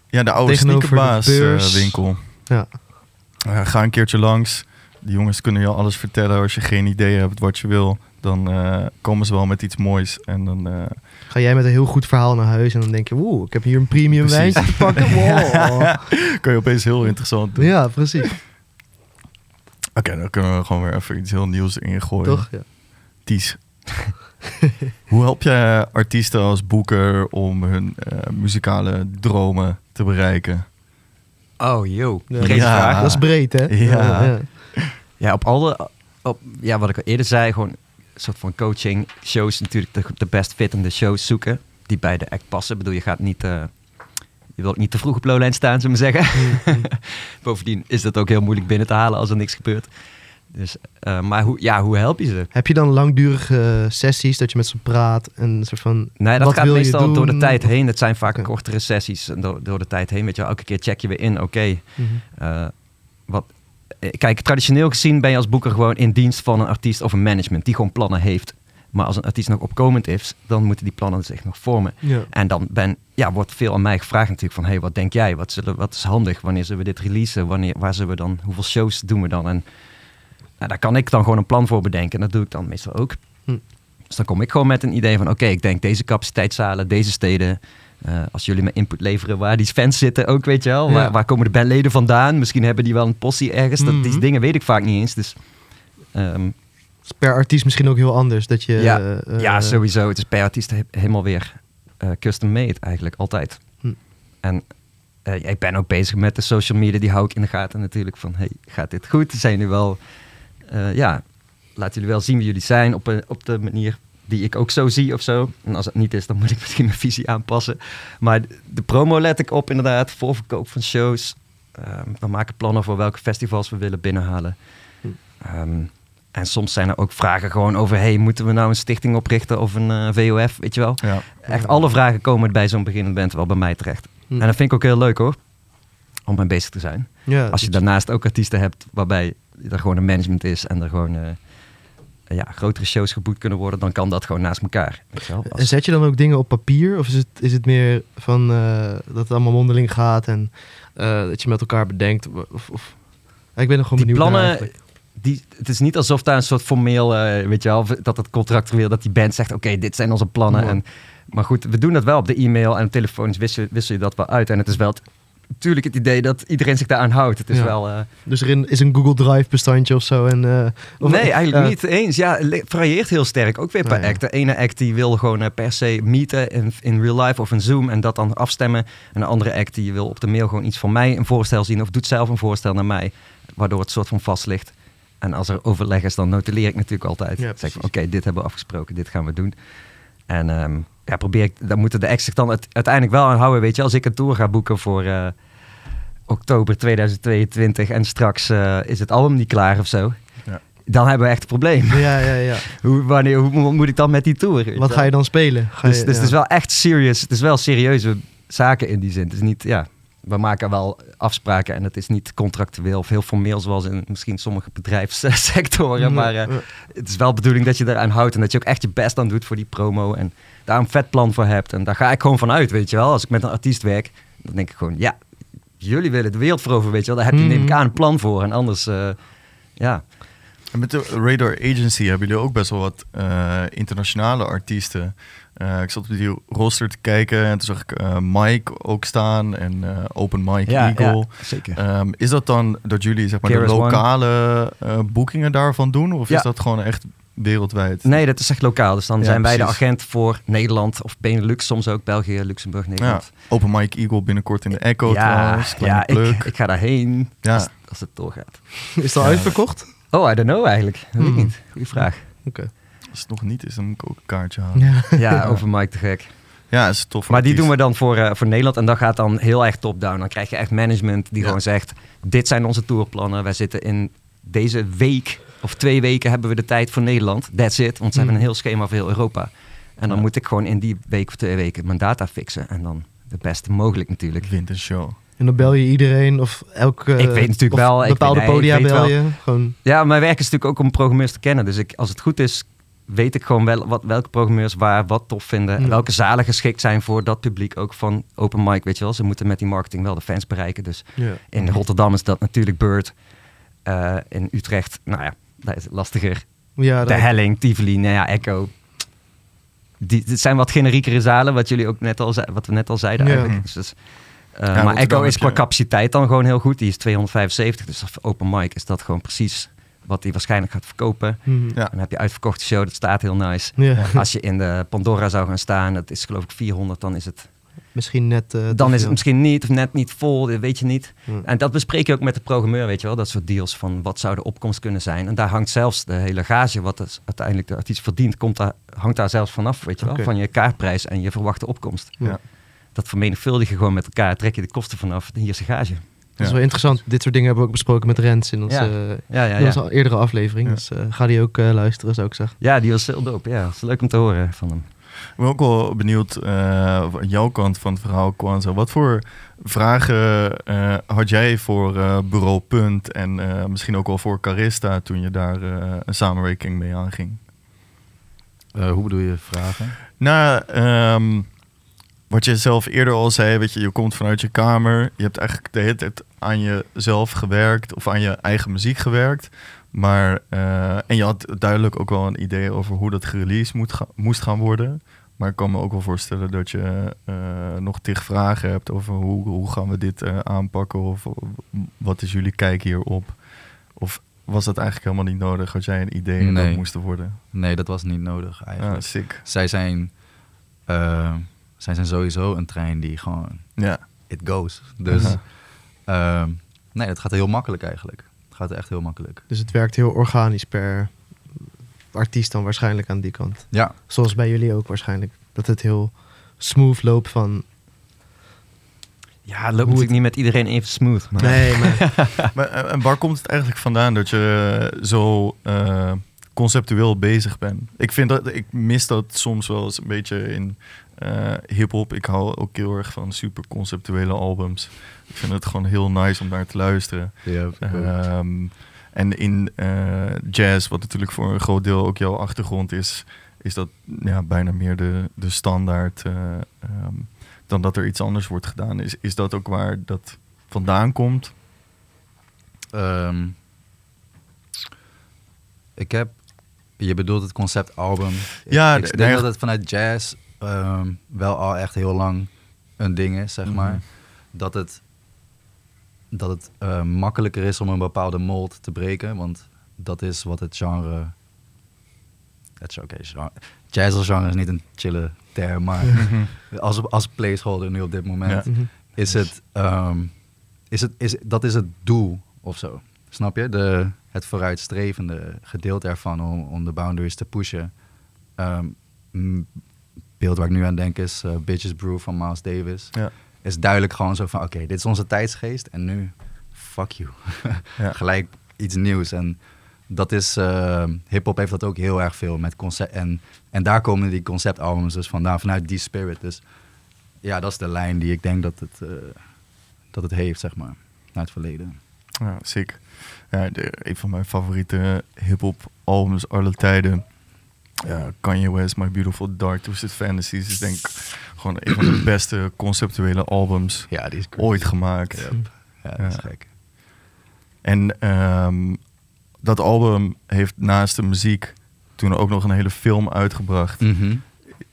Ja, de oude Tegenover de sneakerbaas eh, winkel. Ja. Ga een keertje langs. Die jongens kunnen je alles vertellen. Als je geen idee hebt wat je wil, dan eh, komen ze wel met iets moois. En dan, eh, Ga jij met een heel goed verhaal naar huis. En dan denk je, oeh, ik heb hier een premium Precies. wijntje te pakken. Wow. kun je opeens heel interessant doen. Ja, precies. Oké, dan kunnen we gewoon weer even iets heel nieuws ingooien. Toch? Ja. Ties. Hoe help je artiesten als boeker om hun eh, muzikale dromen te bereiken? Oh, yo. Ja. Vraag. Dat is breed, hè? Ja. ja. Ja, op alle, op, ja, wat ik al eerder zei, gewoon soort van coaching shows natuurlijk de, de best fittende shows zoeken die bij de act passen. Ik bedoel, je gaat niet, eh, je wilt niet te vroeg op Lowland staan, zullen we zeggen. Bovendien is dat ook heel moeilijk binnen te halen als er niks gebeurt. Dus, eh, maar hoe, ja, hoe help je ze? Heb je dan langdurige sessies dat je met ze praat en een soort van... Nee, dat gaat meestal door de tijd heen. Het zijn vaak Oké. kortere sessies. En Door, door de tijd heen, weet je elke keer check je weer in. Oké, Mhm. eh, wat... eh, Kijk, traditioneel gezien ben je als boeker gewoon in dienst van een artiest of een management die gewoon plannen heeft. Maar als een artiest nog opkomend is, dan moeten die plannen zich nog vormen. Ja. En dan ben, ja, wordt veel aan mij gevraagd natuurlijk van... hey, wat denk jij? Wat, zullen, wat is handig? Wanneer zullen we dit releasen? Wanneer, waar zullen we dan? Hoeveel shows doen we dan? En nou, daar kan ik dan gewoon een plan voor bedenken. En dat doe ik dan meestal ook. Hm. Dus dan kom ik gewoon met een idee van... oké, ik denk deze capaciteitszalen, deze steden... eh, als jullie me input leveren waar die fans zitten ook, weet je wel. Ja. Waar, waar komen de bandleden vandaan? Misschien hebben die wel een possie ergens. Dat, die Mhm. dingen weet ik vaak niet eens. Dus ehm, is per artiest misschien ook heel anders. Dat je, Ja, eh, ja, sowieso. Het is per artiest he- helemaal weer eh, custom made eigenlijk, altijd. Hm. En ik ben ook bezig met de social media, die hou ik in de gaten natuurlijk. Van, hey, gaat dit goed? Zijn jullie wel, ja, laten jullie wel zien wie jullie zijn op, op de manier die ik ook zo zie of zo. En als het niet is, dan moet ik misschien mijn visie aanpassen. Maar de, promo let ik op inderdaad, voorverkoop van shows. Ehm, we maken plannen voor welke festivals we willen binnenhalen. Hm. Ehm, en soms zijn er ook vragen gewoon over... hey, moeten we nou een stichting oprichten of een eh, VOF, weet je wel? Ja. Echt alle vragen komen bij zo'n beginnend band wel bij mij terecht. Hm. En dat vind ik ook heel leuk hoor, om mee bezig te zijn. ja, Als je daarnaast ook artiesten hebt waarbij er gewoon een management is... en er gewoon eh, ja, grotere shows geboekt kunnen worden... dan kan dat gewoon naast elkaar. En zet je dan ook dingen op papier? Of is het, is het meer van eh, dat het allemaal mondeling gaat en eh, dat je met elkaar bedenkt? Of, ik ben nog gewoon die benieuwd plannen, die, het is niet alsof daar een soort formeel, eh, weet je wel, dat het contractueel, dat die band zegt, oké, dit zijn onze plannen. En, maar goed, we doen dat wel op de e-mail en telefonisch wissel, wissel je dat wel uit. En het is wel het- natuurlijk het idee dat iedereen zich daaraan houdt. Het is Ja. wel... eh, Dus er is een Google Drive bestandje of zo? En, eh, of- nee, eigenlijk niet eens. Ja, varieert heel sterk. Ook weer per act. De ene act die wil gewoon eh, per se meeten in, in real life of in Zoom en dat dan afstemmen. En de andere act die wil op de mail gewoon iets van mij, een voorstel zien of doet zelf een voorstel naar mij. Waardoor het soort van vast ligt. En als er overleg is, dan notuleer ik natuurlijk altijd. Ja, zeg van, oké, dit hebben we afgesproken, dit gaan we doen. En ehm, ja, probeer ik, dan moeten de zich dan het- uiteindelijk wel aan houden. Weet je, als ik een tour ga boeken voor eh, oktober 2022 en straks eh, is het album niet klaar of zo. Ja. Dan hebben we echt een probleem. Ja, ja, ja. Hoe, wanneer, hoe mo- moet ik dan met die tour? Wat ga je dan spelen? Ga Dus, je- dus ja. het is wel echt serious. Het is wel serieuze zaken in die zin. Het is niet, ja, we maken wel afspraken en het is niet contractueel of heel formeel zoals in misschien sommige bedrijfssectoren. Maar eh, het is wel de bedoeling dat je eraan houdt en dat je ook echt je best aan doet voor die promo en daar een vet plan voor hebt. En daar ga ik gewoon van uit, weet je wel. Als ik met een artiest werk, dan denk ik gewoon, ja, jullie willen de wereld veroveren, weet je wel. Daar heb je, neem ik Mhm. aan, een plan voor. En anders, eh, ja. En met de Radar Agency hebben jullie ook best wel wat eh, internationale artiesten. Eh, ik zat op die roster te kijken en toen zag ik eh, Mike ook staan en eh, Open Mike Eagle. zeker. Ehm, is dat dan dat jullie zeg maar, de lokale eh, boekingen daarvan doen? Of Ja. is dat gewoon echt wereldwijd? Nee, dat is echt lokaal. Dus dan Ja, zijn wij de agent voor Nederland of Benelux, soms ook België, Luxemburg, Ja, Nederland. Open Mike Eagle binnenkort in de Echo trouwens. Kleine ja ik, ik ga daarheen Ja. als, als het doorgaat. Is het al Ja. uitverkocht? Oh, I don't know eigenlijk. Dat weet ik Hmm. niet. Goeie vraag. Oké. Als het nog niet is, dan moet ik ook een kaartje halen. Ja. Ja, over Mike te gek. Ja, is tof. Maar die doen we dan voor, eh, voor Nederland en dat gaat dan heel erg top-down. Dan krijg je echt management die Ja. gewoon zegt, dit zijn onze tourplannen. Wij zitten in deze week of twee weken hebben we de tijd voor Nederland. That's it, want ze Hmm. hebben een heel schema voor heel Europa. En dan Ja. moet ik gewoon in die week of twee weken mijn data fixen. En dan de beste mogelijk natuurlijk. Wint een show. En dan bel je iedereen of elke... Ik weet natuurlijk of wel, ik Bepaalde weet- podia ik weet bel je. Gewoon, Ja, mijn werk is natuurlijk ook om programmeurs te kennen. Dus ik, als het goed is, weet ik gewoon wel wat, welke programmeurs waar wat tof vinden. En Ja. welke zalen geschikt zijn voor dat publiek ook van open mic, weet je wel. Ze moeten met die marketing wel de fans bereiken. Dus ja. in Rotterdam is dat natuurlijk Bird. Eh, in Utrecht, nou ja, daar is het lastiger. Ja, De dat- Helling, Tivoli, nou ja, Echo. Die, dit zijn wat generiekere zalen, wat, jullie ook net al, zei- wat we net al zeiden Ja. eigenlijk. Dus, dus, eh, maar Echo is qua capaciteit dan gewoon heel goed. Die is 275, dus open mic is dat gewoon precies wat hij waarschijnlijk gaat verkopen. Mhm. Ja. Dan heb je uitverkochte show, dat staat heel nice. Ja. Als je in de Pandora zou gaan staan, dat is geloof ik 400, dan is het, Misschien net... eh, dan is het misschien niet of net niet vol, dat weet je niet. En dat bespreek je ook met de programmeur, weet je wel. Dat soort deals van wat zou de opkomst kunnen zijn. En daar hangt zelfs de hele gage, wat dus uiteindelijk de artiest verdient, komt daar, hangt daar zelfs vanaf, weet je wel. Van je kaartprijs en je verwachte opkomst. Ja. Dat vermenigvuldig je gewoon met elkaar, trek je de kosten vanaf, hier is je gage. Dat is Ja. wel interessant. Dit soort dingen hebben we ook besproken met Rens in onze, Ja. Ja, ja, in onze ja. eerdere aflevering. Ja. Dus eh, ga die ook eh, luisteren, zou ik zeggen. ja, die was heel dope. Ja, het is leuk om te horen van hem. Ik ben ook wel benieuwd, eh, van jouw kant van het verhaal, Kwanzaa. Wat voor vragen eh, had jij voor eh, Bureau Punt en eh, misschien ook wel voor Carista toen je daar eh, een samenwerking mee aanging? Eh, hoe bedoel je vragen? Nou, ehm, wat je zelf eerder al zei, weet je, je komt vanuit je kamer. Je hebt eigenlijk de hele tijd aan jezelf gewerkt of aan je eigen muziek gewerkt. Maar, eh, en je had duidelijk ook wel een idee over hoe dat gereleased moet ga- moest gaan worden. Maar ik kan me ook wel voorstellen dat je eh, nog tig vragen hebt over hoe, hoe gaan we dit eh, aanpakken of wat is jullie kijk hierop. Of was dat eigenlijk helemaal niet nodig? Had jij een idee en Nee. dat moest worden? Nee, dat was niet nodig eigenlijk. sick. Zij zijn, zij zijn sowieso een trein die gewoon, Ja. it goes. Dus ehm, nee, dat gaat heel makkelijk eigenlijk. Het gaat echt heel makkelijk. Dus het werkt heel organisch per artiest dan waarschijnlijk aan die kant. Ja, Zoals bij jullie ook waarschijnlijk. Dat het heel smooth loopt van... Ja, het loopt natuurlijk niet met iedereen even smooth. Maar Nee, maar Maar, eh, en waar komt het eigenlijk vandaan dat je zo eh, conceptueel bezig bent? Ik vind dat ik mis dat soms wel eens een beetje in eh hip-hop. Ik hou ook heel erg van super conceptuele albums. Ik vind het gewoon heel nice om naar te luisteren. ja Ehm, en in eh, jazz, wat natuurlijk voor een groot deel ook jouw achtergrond is, is dat ja, bijna meer de, de standaard eh, ehm, dan dat er iets anders wordt gedaan. Is, is dat ook waar dat vandaan komt? Ehm, ik heb, je bedoelt het conceptalbum. Ja, ik, denk dat het vanuit jazz ehm, wel al echt heel lang een ding is, zeg maar. Mhm. Dat het, dat het eh, makkelijker is om een bepaalde mold te breken, want dat is wat het genre... Het is oké, jazz als genre is niet een chille term, maar als, als placeholder nu op dit moment Ja. Mhm. is het, ehm, is het is, dat is het doel of zo. Snap je? De, het vooruitstrevende gedeelte ervan om, om de boundaries te pushen. Ehm, m- beeld waar ik nu aan denk is eh, Bitches Brew van Miles Davis. Ja. Is duidelijk gewoon zo van, oké, dit is onze tijdsgeest en nu, fuck you. Ja. Gelijk iets nieuws. En dat is, eh hip-hop heeft dat ook heel erg veel met concept. En, en daar komen die conceptalbums dus vandaan, vanuit die spirit. Dus ja, dat is de lijn die ik denk dat het, eh, dat het heeft, zeg maar, naar het verleden. Ja, sick. Ja, de, een van mijn favoriete hip-hop albums aller tijden. Ja, Kanye West, My Beautiful Dark Twisted Fantasies is denk ik gewoon een van de beste conceptuele albums Ja, die is ooit gemaakt. Ja, dat is Ja. gek. En ehm, dat album heeft naast de muziek toen ook nog een hele film uitgebracht. Mhm.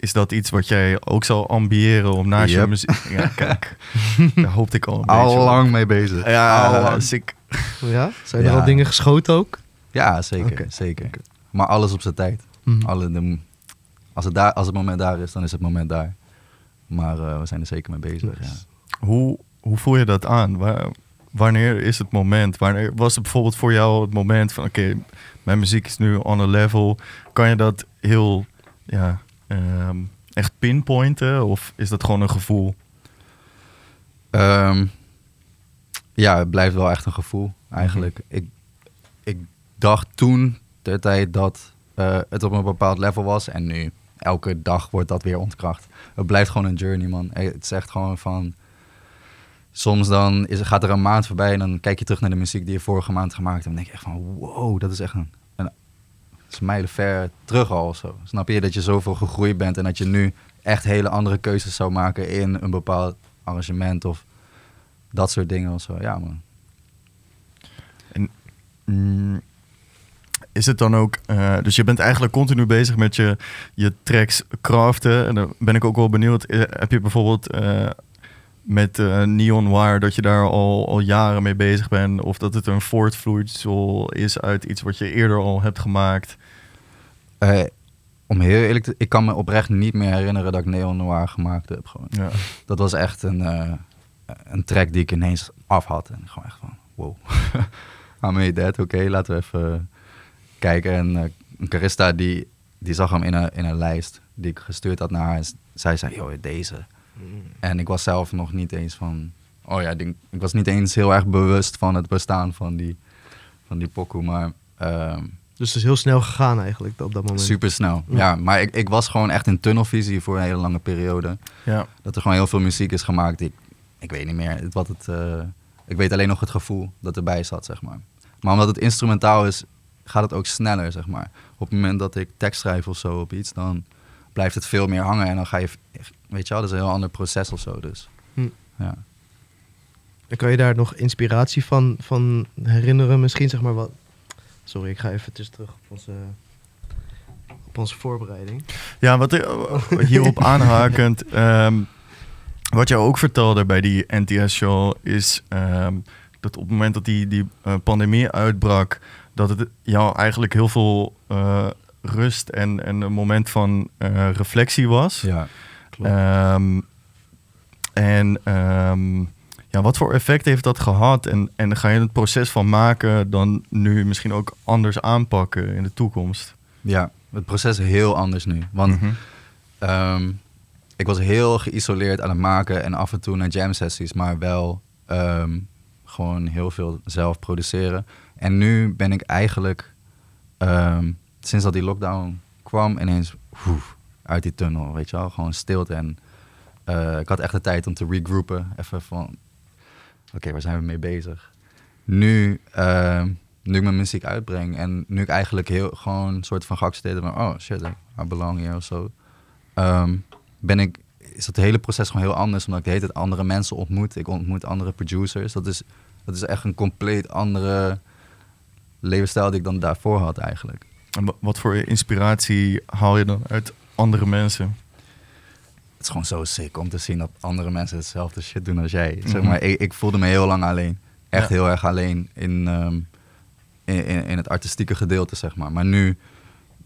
Is dat iets wat jij ook zou ambiëren om naast je muziek... Ja, kijk. Daar hoopte ik al een Al beetje op. lang mee bezig. Ja, lang. sick. ja? Zijn er al dingen geschoten ook? Ja, zeker. Zeker. Maar alles op zijn tijd. Mhm. Alle, de, als, het daar, als het moment daar is, dan is het moment daar. Maar eh, we zijn er zeker mee bezig. Ja. Hoe, hoe voel je dat aan? Waar- wanneer is het moment? Wanneer was het bijvoorbeeld voor jou het moment van... oké, mijn muziek is nu on a level. Kan je dat heel ja, ehm, echt pinpointen? Of is dat gewoon een gevoel? Ehm, ja, het blijft wel echt een gevoel eigenlijk. ik, ik dacht toen de tijd dat eh, het op een bepaald level was en nu elke dag wordt dat weer ontkracht. Het blijft gewoon een journey, man. Eh, Het is echt gewoon van. Soms dan is, gaat er een maand voorbij en dan kijk je terug naar de muziek die je vorige maand gemaakt hebt. En dan denk je echt van, wow, dat is echt een, is mijlen ver terug al zo. Snap je dat je zoveel gegroeid bent en dat je nu echt hele andere keuzes zou maken in een bepaald arrangement of dat soort dingen of zo. Ja, man. Mm, is het dan ook... eh, dus je bent eigenlijk continu bezig met je, je tracks craften. En dan ben ik ook wel benieuwd. eh, heb je bijvoorbeeld eh, met eh, Neon Wire... dat je daar al, al jaren mee bezig bent? Of dat het een voortvloeisel is uit iets wat je eerder al hebt gemaakt? Eh, om heel eerlijk te ik kan me oprecht niet meer herinneren dat ik Neon Noir gemaakt heb. Gewoon. Ja. Dat was echt een, eh, een track die ik ineens af had. En gewoon echt van, wow. I made that, oké, laten we even kijken. En Carista, die, die zag hem in een, in een lijst die ik gestuurd had naar haar. En zij zei, joh, deze. En ik was zelf nog niet eens van, oh ja, ik, ik was niet eens heel erg bewust van het bestaan van die, van die pokoe. Maar ehm, Dus het is heel snel gegaan eigenlijk op dat moment. super snel. Ja. Ja, maar ik, ik was gewoon echt in tunnelvisie voor een hele lange periode. Ja. Dat er gewoon heel veel muziek is gemaakt. die Ik, ik weet niet meer wat het. eh, ik weet alleen nog het gevoel dat erbij zat, zeg maar. Maar omdat het instrumentaal is, gaat het ook sneller, zeg maar. Op het moment dat ik tekst schrijf of zo op iets, dan blijft het veel meer hangen. En dan ga je, weet je wel, dat is een heel ander proces of zo. Dus Hm. ja. En kan je daar nog inspiratie van, van herinneren? Misschien zeg maar wat... Sorry, ik ga even terug op onze, op onze voorbereiding. Ja, wat er- hierop aanhakend, ehm, wat jij ook vertelde bij die NTS-show, is ehm, dat op het moment dat die, die eh, pandemie uitbrak, dat het jou eigenlijk heel veel eh, rust en, en een moment van eh, reflectie was. ja. Klopt. Ehm, en ehm, ja, wat voor effect heeft dat gehad? En, en ga je het proces van maken dan nu misschien ook anders aanpakken in de toekomst? ja, het proces is heel anders nu. Want Mhm. Ehm, ik was heel geïsoleerd aan het maken en af en toe naar jam sessies, maar wel gewoon heel veel zelf produceren. En nu ben ik eigenlijk, sinds dat die lockdown kwam, ineens uit die tunnel, weet je wel, gewoon stilte. En eh, ik had echt de tijd om te regroupen, even van, oké, waar zijn we mee bezig? Nu, ehm, nu ik mijn muziek uitbreng en nu ik eigenlijk heel gewoon een soort van geaccepteerd ben, oh shit, I belong hier of zo ehm, ben ik, is dat hele proces gewoon heel anders. Omdat ik de hele andere mensen ontmoet. Ik ontmoet andere producers. Dat is, dat is echt een compleet andere levensstijl die ik dan daarvoor had eigenlijk. En wat voor inspiratie haal je dan uit andere mensen? Het is gewoon zo sick om te zien dat andere mensen hetzelfde shit doen als jij. Zeg Mhm. maar, ik, ik voelde me heel lang alleen. Echt Ja. heel erg alleen in, ehm, in, in, in het artistieke gedeelte, zeg maar. Maar nu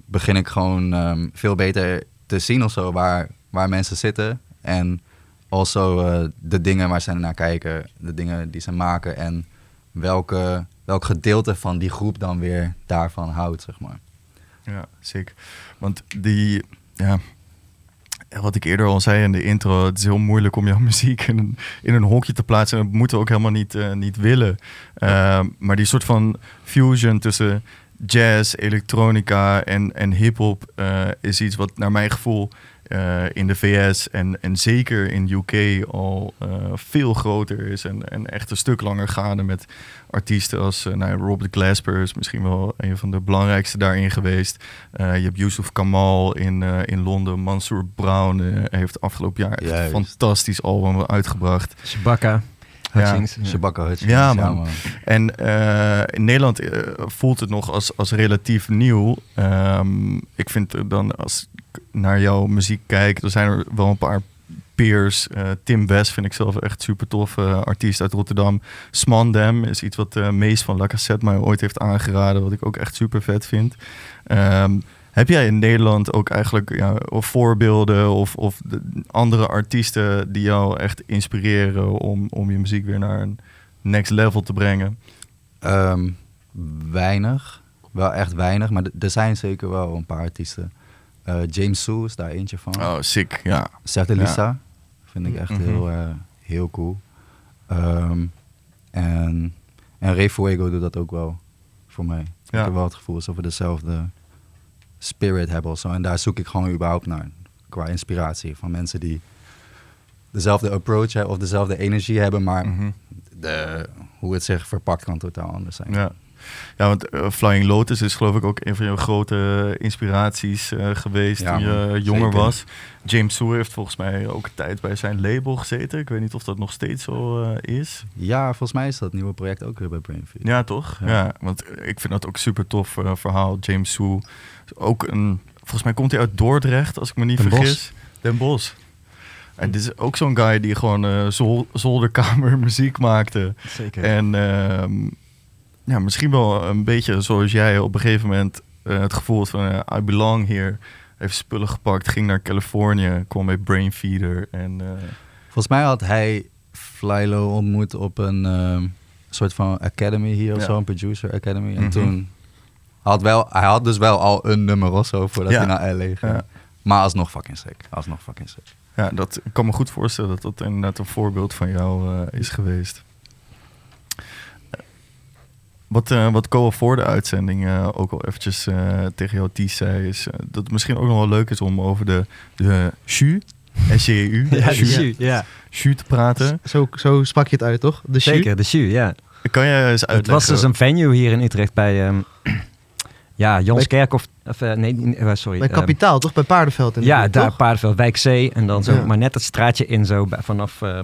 begin ik gewoon ehm, veel beter te zien of zo waar, waar mensen zitten. En also eh, de dingen waar ze naar kijken, de dingen die ze maken. En welke, welk gedeelte van die groep dan weer daarvan houdt, zeg maar. Ja, zeker. Want die, ja, wat ik eerder al zei in de intro, het is heel moeilijk om jouw muziek in een, in een hokje te plaatsen. En dat moeten we ook helemaal niet, eh, niet willen. Ehm, maar die soort van fusion tussen jazz, elektronica en, en hip-hop eh, is iets wat naar mijn gevoel eh, in de VS en, en zeker in UK al eh, veel groter is. En, en echt een stuk langer gaande met artiesten als uh, nou, Robert Glasper is misschien wel een van de belangrijkste daarin geweest. Uh, je hebt Yusuf Kamal in, uh, in Londen. Mansour Brown uh, heeft afgelopen jaar echt een fantastisch album uitgebracht. Shabaka. Hutchings. Ja, Hutchings. Ja, man. Ja, man. En uh, in Nederland uh, voelt het nog als, als relatief nieuw. Um, ik vind dan als ik naar jouw muziek kijk, er zijn er wel een paar peers. Uh, Tim West vind ik zelf echt super tof. Uh, artiest uit Rotterdam. Smandem is iets wat uh, Mees van La Cassette mij ooit heeft aangeraden. Wat ik ook echt super vet vind. Um, heb jij in Nederland ook eigenlijk ja, of voorbeelden of, of andere artiesten die jou echt inspireren om, om je muziek weer naar een next level te brengen? Um, weinig. Wel echt weinig, maar er zijn zeker wel een paar artiesten. Uh, James Sue is daar eentje van. Oh, sick, ja. Seth Lisa ja. vind ik echt mm -hmm. heel, uh, heel cool. Um, en, en Ray Fuego doet dat ook wel voor mij. Ja. Ik heb wel het gevoel alsof we dezelfde spirit hebben of zo. En daar zoek ik gewoon überhaupt naar. Qua inspiratie van mensen die dezelfde approach hebben of dezelfde energie hebben, maar Mhm. mm -hmm. de, hoe het zich verpakt kan totaal anders zijn. Ja. Ja, want uh, Flying Lotus is geloof ik ook een van je grote inspiraties uh, geweest ja, toen je jonger zeker. was. James Sue heeft volgens mij ook een tijd bij zijn label gezeten. Ik weet niet of dat nog steeds zo is. Ja, volgens mij is dat nieuwe project ook weer bij Brainfeed. Ja, toch? Ja. ja. want ik vind dat ook super tof verhaal. James Sue, ook een, volgens mij komt hij uit Dordrecht, als ik me niet Den vergis. Den Bosch. En dit is ook zo'n guy die gewoon uh, zol zolderkamer muziek maakte. Zeker. En uh, ja, misschien wel een beetje zoals jij op een gegeven moment uh, het gevoel van uh, I belong here. Heeft spullen gepakt, ging naar Californië, kwam bij Brainfeeder. En, Volgens mij had hij Flylo ontmoet op een ehm, soort van academy hier of Ja. zo, een producer academy. En Mhm. toen had wel, hij had dus wel al een nummer of zo voordat Ja. hij naar LA ging. Ja. Maar alsnog fucking sick. Alsnog fucking sick. Ja, dat, ik kan me goed voorstellen dat dat inderdaad een voorbeeld van jou eh, is geweest. Wat, eh wat Koa voor de uitzending eh, ook al eventjes eh, tegen jou Ties zei, is dat het misschien ook nog wel leuk is om over de, de SHU, S-J-U, Ja, de SHU, shoe, ja. SHU te praten. Zo, zo sprak je het uit, toch? De shoe? Zeker, de shoe, ja. Kan jij eens Het uitleggen? was dus een venue hier in Utrecht bij... ehm ja, Janskerk of... of eh, nee, eh, sorry. Bij ehm, Kapitaal, toch? Bij Paardenveld in Ja, buurt, daar toch? Paardenveld, Wijk C. En dan zo, Ja. maar net het straatje in zo vanaf... eh,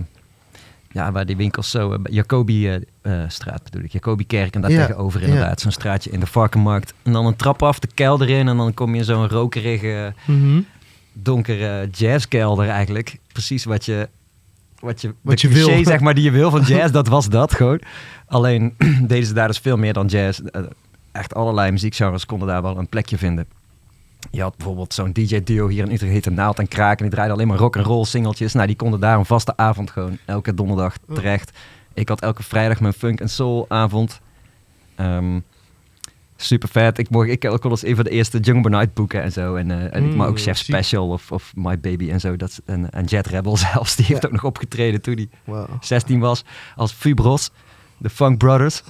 ja, waar die winkels zo... eh, Jacobi-straat bedoel ik. Jacobi-kerk en daar Ja, tegenover ja. inderdaad. Zo'n straatje in de Varkenmarkt. En dan een trap af, de kelder in. En dan kom je in zo'n rokerige, Mhm. donkere jazzkelder eigenlijk. Precies wat je... Wat je, Wat je wil. zeg maar, die je wil van jazz, dat was dat gewoon. Alleen deden ze daar dus veel meer dan jazz. Eh, Echt allerlei muziekgenres konden daar wel een plekje vinden. Je had bijvoorbeeld zo'n DJ-duo hier in Utrecht, heette Naald en Kraak. En die draaiden alleen maar rock and roll singeltjes. Nou, die konden daar een vaste avond gewoon elke donderdag Oh. terecht. Ik had elke vrijdag mijn funk en soul avond. Ehm, super vet. Ik, mocht, ik kon als een van de eerste Jungle Night boeken en zo. En, eh, en ik, maar ook Mm, Chef ziek. Special of, of My Baby en zo. Dat, en, en Jet Rebel zelfs, die heeft Ja. ook nog opgetreden toen hij Wauw. 16 was. Als Fubros, de Funk Brothers.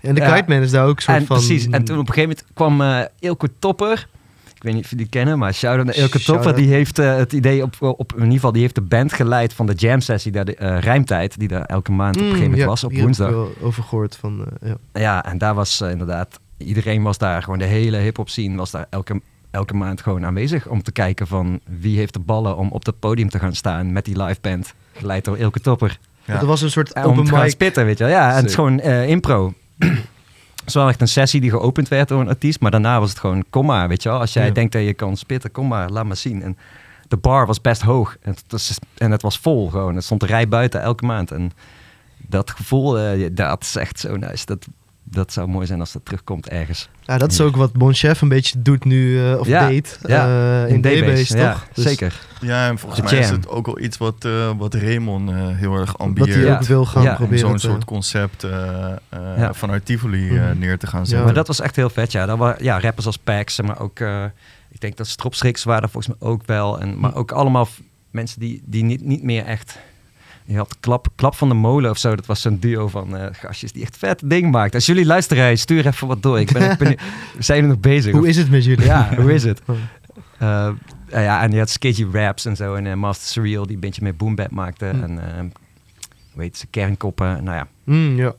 En de. Kite Man is daar ook een soort En van... precies, en toen op een gegeven moment kwam eh Ilko Topper. Ik weet niet of jullie die kennen, maar shout-out naar Ilko Shout-out. Topper. Die heeft eh, het idee op, op, in ieder geval, die heeft de band geleid van de jam sessie, daar de eh, Rijmtijd, die daar elke maand op een gegeven moment Mm, ja, was, op hier heb ik woensdag. wel over gehoord van... eh, ja. Ja, en daar was inderdaad, iedereen was daar, gewoon de hele hip-hop scene was daar elke, elke maand gewoon aanwezig om te kijken van wie heeft de ballen om op het podium te gaan staan met die live band, geleid door Ilke Topper. Ja. Dat was een soort open te gaan mic. spitten, weet je wel. Ja, en het is gewoon eh, impro. Het is wel echt een sessie die geopend werd door een artiest, maar daarna was het gewoon, kom maar, weet je wel. Als jij Ja. denkt dat je kan spitten, kom maar, laat maar zien. En de bar was best hoog en het, was, en het was vol gewoon. Het stond de rij buiten elke maand. En dat gevoel, eh, dat is echt zo nice. Dat, dat zou mooi zijn als dat terugkomt ergens. Ja, dat is ook wat Bon Chef een beetje doet nu, eh, of Ja, deed, ja, eh, in D-Base, ja, toch? Dus zeker. Ja, en volgens De mij is het ook wel iets wat, eh, wat Raymond eh, heel erg Dat ambieert. hij Ja. ook wil gaan proberen zo'n soort concept eh, eh, Ja. vanuit Tivoli Mhm. neer te gaan Ja. zetten. Maar dat was echt heel vet, ja. Dat waren ja, rappers als Pax, maar ook... eh, ik denk dat Stropschriks waren volgens mij ook wel. En, maar ook allemaal mensen die, die niet, niet meer echt... Je had klap, klap van de Molen of zo. Dat was zo'n duo van eh, gastjes die echt vet ding maakten. Als jullie luisteren, stuur even wat door. Ik ben, ik ben, we zijn er nog bezig. Hoe Of- is het met jullie? Ja, hoe is het? Eh, ja, en je had Sketchy Raps en zo. En eh, Master Surreal, die een beetje meer boom bap maakte. Hm. En heet ze, Kernkoppen. Nou ja, Mm, ja.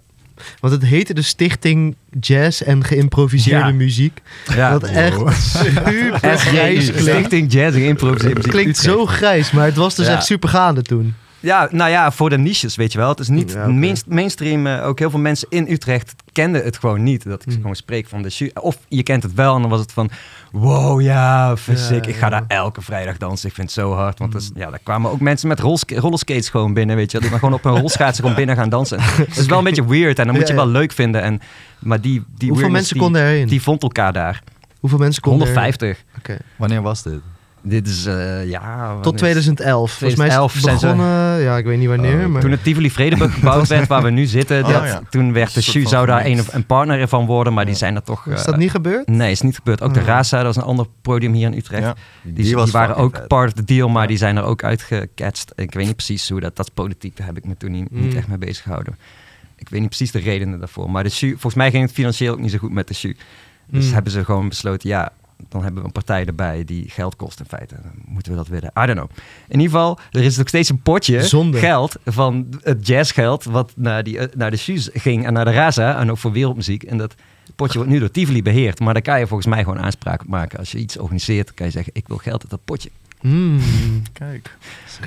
Want het heette de Stichting Jazz en Geïmproviseerde Ja. Muziek. ja. Wat echt super grijs klinkt. Stichting Jazz en Improvisatie Het klinkt zo grijs, maar het was dus Ja. echt super gaande toen. Ja, nou ja, voor de niches, weet je wel. Het is niet Ja, mainstream. eh, ook heel veel mensen in Utrecht kenden het gewoon niet. Dat ik Hmm. gewoon spreek van de. Of je kent het wel en dan was het van... Wow, ja, sick. Ik ga ja. daar elke vrijdag dansen. Ik vind het zo hard. Want is- ja, daar kwamen ook mensen met rolska- rollerskates gewoon binnen, weet je wel. Die maar gewoon op hun rolschaatsen gewoon binnen gaan dansen. Dat is wel een beetje weird en dan moet je Ja, ja. wel leuk vinden. En, maar die, die Hoeveel mensen die, konden erin? Die vond elkaar daar. Hoeveel mensen konden er- 150. Oké. Wanneer was dit? Dit is, eh, ja... Tot is- 2011. Volgens mij is 2011 het ze- begonnen, ja, ik weet niet wanneer, Oh, maar... Toen het Tivoli Vredenburg gebouwd werd, waar we nu zitten, Oh, dat, ja. toen werd de Shu zou daar een, een partner van worden, maar die zijn er toch... is eh, dat niet gebeurd? Nee, is niet gebeurd. Ook de Oh. Raza, dat was een ander podium hier in Utrecht. Ja. Die, waren ook vet. part of the deal, maar die zijn er ook uitgecatcht. Ik weet niet precies hoe dat... Dat is politiek, daar heb ik me toen niet, niet Mm. echt mee bezig gehouden. Ik weet niet precies de redenen daarvoor. Maar de Shu, volgens mij ging het financieel ook niet zo goed met de Shu. Dus Mm. hebben ze gewoon besloten, ja, dan hebben we een partij erbij die geld kost in feite. Dan moeten we dat willen. I don't know. In ieder geval, er is nog steeds een potje Zonde. geld van het jazzgeld wat naar, die, eh, naar de Shoes ging en naar de Raza en ook voor wereldmuziek. En dat potje wordt nu door Tivoli beheerd. Maar daar kan je volgens mij gewoon aanspraak op maken. Als je iets organiseert, dan kan je zeggen, ik wil geld uit dat potje. Mm. Kijk.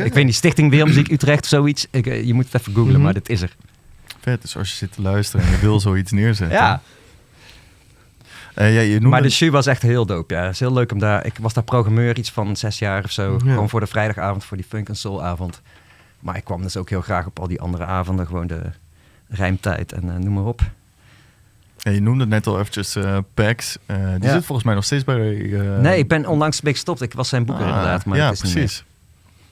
Ik weet niet, Stichting Wereldmuziek Utrecht, zoiets. Ik, eh, je moet het even googlen, Mhm. maar dit is er. vet. Dus als je zit te luisteren en je wil zoiets neerzetten. Ja, Eh, ja, je noemde... maar de shoe was echt heel dope. Ja, het is heel leuk om daar. Ik was daar programmeur iets van zes jaar of zo. Ja. Gewoon voor de vrijdagavond, voor die funk en soul avond. Maar ik kwam dus ook heel graag op al die andere avonden, gewoon de rijmtijd en eh, noem maar op. Ja, je noemde net al eventjes eh Pax. Die Ja. zit volgens mij nog steeds bij... nee, ik ben onlangs een beetje gestopt. Ik was zijn boeker ah, inderdaad, maar ja, het is niet meer. precies.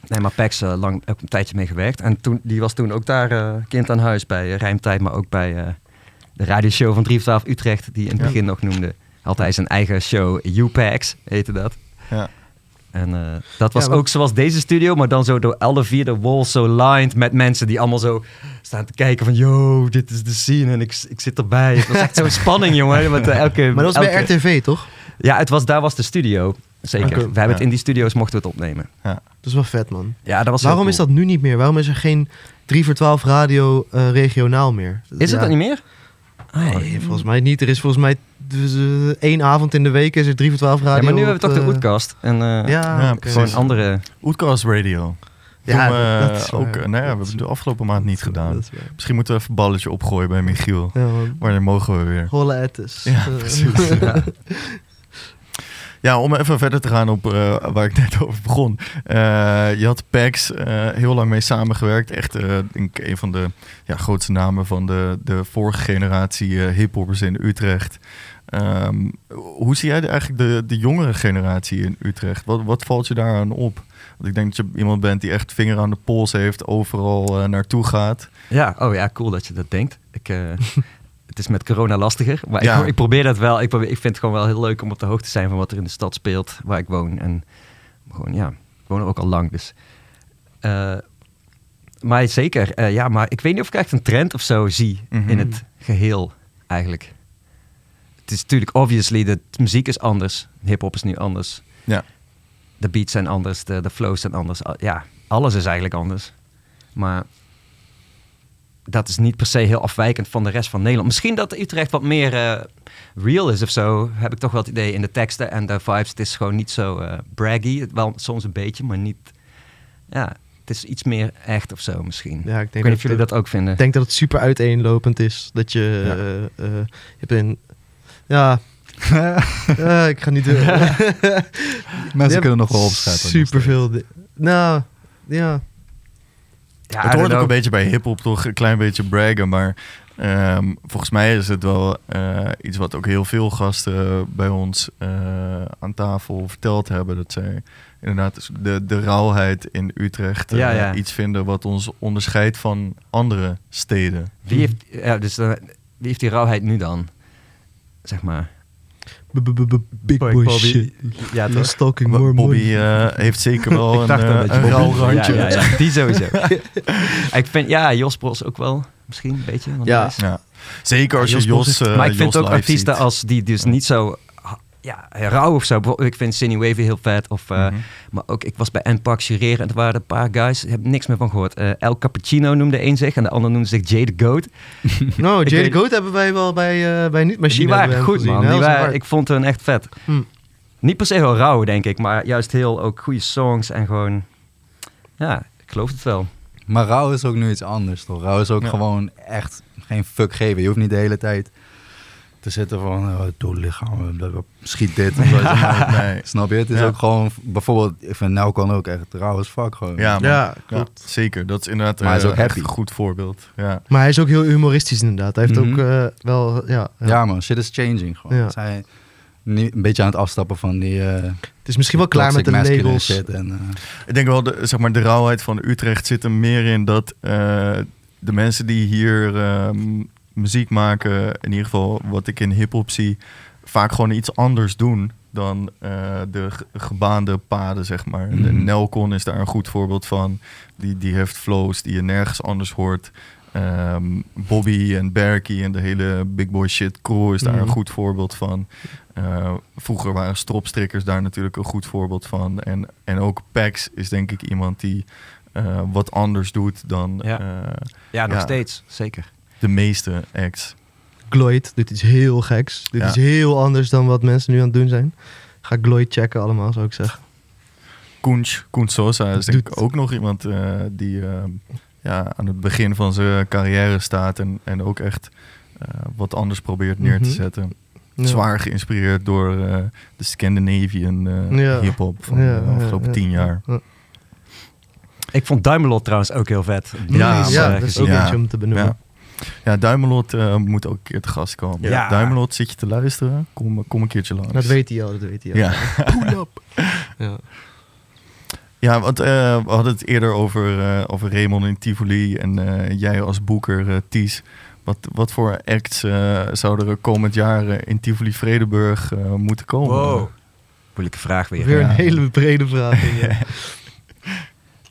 Nee, maar Pax lang ook een tijdje mee gewerkt. En toen, die was toen ook daar kind aan huis bij Rijmtijd, maar ook bij de radioshow van 3 of 12 Utrecht, die in het Ja. begin nog noemde. Had hij zijn eigen show, U-Pax heette dat. Ja. En eh, dat was Ja, ook zoals deze studio, maar dan zo door alle vier de walls zo lined met mensen die allemaal zo staan te kijken van, yo, dit is de scene en ik, ik zit erbij. Het was echt zo'n spanning, jongen. Met, eh, elke, Maar dat was bij RTV, toch? Ja, het was, daar was de studio. Zeker. We hebben het Ja. in die studio's mochten we het opnemen. Dat is wel vet, man. Ja, dat was Waarom is dat nu niet meer? Waarom is er geen 3 voor 12 radio eh, regionaal meer? Is het Ja. dat niet meer? Oh, Nee, volgens mij niet. Er is volgens mij dus, eh, één avond in de week is er 3 voor 12 radio. ja, maar nu hebben we toch de eh, Oetkast. En eh, Ja, precies. gewoon andere... Oetkast Radio. Ja, Doen we, dat is ook, nou ja, we hebben het de afgelopen maand niet gedaan. Misschien moeten we even een balletje opgooien bij Michiel. Ja, man. Wanneer mogen we weer? Holle ettes. Ja, precies. Ja. Om even verder te gaan op eh, waar ik net over begon. Eh, je had PAX eh, heel lang mee samengewerkt. Echt denk ik een van de ja, grootste namen van de, de vorige generatie hiphoppers in Utrecht. Ehm, hoe zie jij de- eigenlijk de, de jongere generatie in Utrecht? Wat, wat valt je daaraan op? Want ik denk dat je iemand bent die echt vinger aan de pols heeft, overal naartoe gaat. Ja, oh ja, cool dat je dat denkt. Ik, is met corona lastiger, maar Ja. ik, ik probeer dat wel. Ik, probeer, ik vind het gewoon wel heel leuk om op de hoogte te zijn van wat er in de stad speelt, waar ik woon. En gewoon, ja, ik woon er ook al lang, dus... eh, maar zeker, eh, ja, maar ik weet niet of ik echt een trend of zo zie Mhm. in het geheel, eigenlijk. Het is natuurlijk, obviously, de muziek is anders. Hip-hop is nu anders. Ja. De beats zijn anders, de, de flows zijn anders. Al- Ja, alles is eigenlijk anders. Maar dat is niet per se heel afwijkend van de rest van Nederland. Misschien dat Utrecht wat meer eh, real is of zo. Heb ik toch wel het idee in de teksten en de vibes. Het is gewoon niet zo eh, braggy. Wel soms een beetje, maar niet... Ja, het is iets meer echt of zo misschien. Ja, ik ik denk weet niet of dat, jullie dat ook vinden. ik denk dat het super uiteenlopend is. Dat je... Ja. eh, je hebt een... Ja... Ik ga niet... Mensen kunnen nog wel. Super veel. Nou, ja. Ja, het hoort ook een beetje bij hip-hop toch een klein beetje braggen, maar ehm, volgens mij is het wel eh, iets wat ook heel veel gasten bij ons eh, aan tafel verteld hebben. Dat zij inderdaad dus de, de rauwheid in Utrecht eh, Ja, ja. iets vinden wat ons onderscheidt van andere steden. Wie heeft, ja, dus, wie heeft die rauwheid nu dan? Zeg maar. Big boy Bobby. shit. Ja, toch? stalking more Bobby eh, heeft zeker wel Ik een, je een rauw randje. Ja, ja, ja, die sowieso. ik vind, ja, Jos Bros ook wel. Misschien een beetje. Ja. hij is- Ja. Zeker als je Jos Bos Jos, is- eh, maar ik vind Jos ook artiesten als die dus niet zo ja, rauw of zo. Ik vind Cindy Wavy heel vet. Of, eh, Mhm. Maar ook, ik was bij Npak jureren en er waren een paar guys. Ik heb niks meer van gehoord. Eh, El Cappuccino noemde een zich en de ander noemde zich Jay the Goat. Nou, Jay weet- the Goat hebben wij wel bij, eh bij Niet-Machine. Die waren goed, gezien. man. Die waren, ik vond hun echt vet. Hm. Niet per se heel rauw, denk ik, maar juist heel ook goede songs en gewoon. Ja, ik geloof het wel. Maar rouw is ook nu iets anders, toch? Rouw is ook Ja. gewoon echt geen fuck geven. Je hoeft niet de hele tijd te zitten van... Oh, dood lichaam, blablabla, schiet dit. of zo. Nee. Snap je? Het is Ja. ook gewoon... Bijvoorbeeld, ik vind nou kan ook echt rauw als fuck gewoon. Ja, man. Ja, klopt. zeker. Dat is inderdaad Maar hij is eh, ook echt happy. een goed voorbeeld. Ja. Maar hij is ook heel humoristisch inderdaad. Hij heeft Mhm. ook eh, wel... Ja, ja. Ja, man. Shit is changing gewoon. Ja. Zij nu een beetje aan het afstappen van die... eh Het is misschien wel klaar met de labels. Shit en, eh, Ik denk wel, de, zeg maar, de rauwheid van Utrecht zit er meer in dat eh, de mensen die hier ehm, muziek maken, in ieder geval wat ik in hip-hop zie, vaak gewoon iets anders doen dan eh, de ge- gebaande paden, zeg maar. En Mhm. Nelcon is daar een goed voorbeeld van. Die, die heeft flows die je nergens anders hoort. Ehm, Bobby en Berkey en de hele Big Boy Shit crew is daar Mhm. een goed voorbeeld van. Eh, vroeger waren stropstrikkers daar natuurlijk een goed voorbeeld van. En, en ook Pax is denk ik iemand die eh, wat anders doet dan Ja. Ja, nog Ja. steeds, zeker. De meeste acts. Gloyd doet iets heel geks. Dit Ja. is heel anders dan wat mensen nu aan het doen zijn. Ga Gloyd checken allemaal, zou ik zeggen. Koens, Koens Sosa is denk ik ook nog iemand eh, die eh, ja, aan het begin van zijn carrière staat en, en ook echt eh, wat anders probeert neer te Mhm. zetten. Ja. Zwaar geïnspireerd door eh, de Scandinavian eh, Ja. hip-hop van Ja, de afgelopen ja. tien jaar. Ik vond Duimelot trouwens ook heel vet. Ja, ja, dat is ook om te benoemen. Ja. Duimelot eh, moet ook een keer te gast komen. Ja. Duimelot, zit je te luisteren? Kom, kom een keertje langs. Dat weet hij al, dat weet hij al. Ja. Pull up. Ja. Ja, want eh, we hadden het eerder over, eh, over Raymond in Tivoli en eh, jij als boeker, eh Ties. Wat, wat voor acts eh, zouden er komend jaar eh, in Tivoli Vredenburg eh, moeten komen? Wow. Moeilijke vraag weer. Weer een Ja. hele brede vraag. Ja.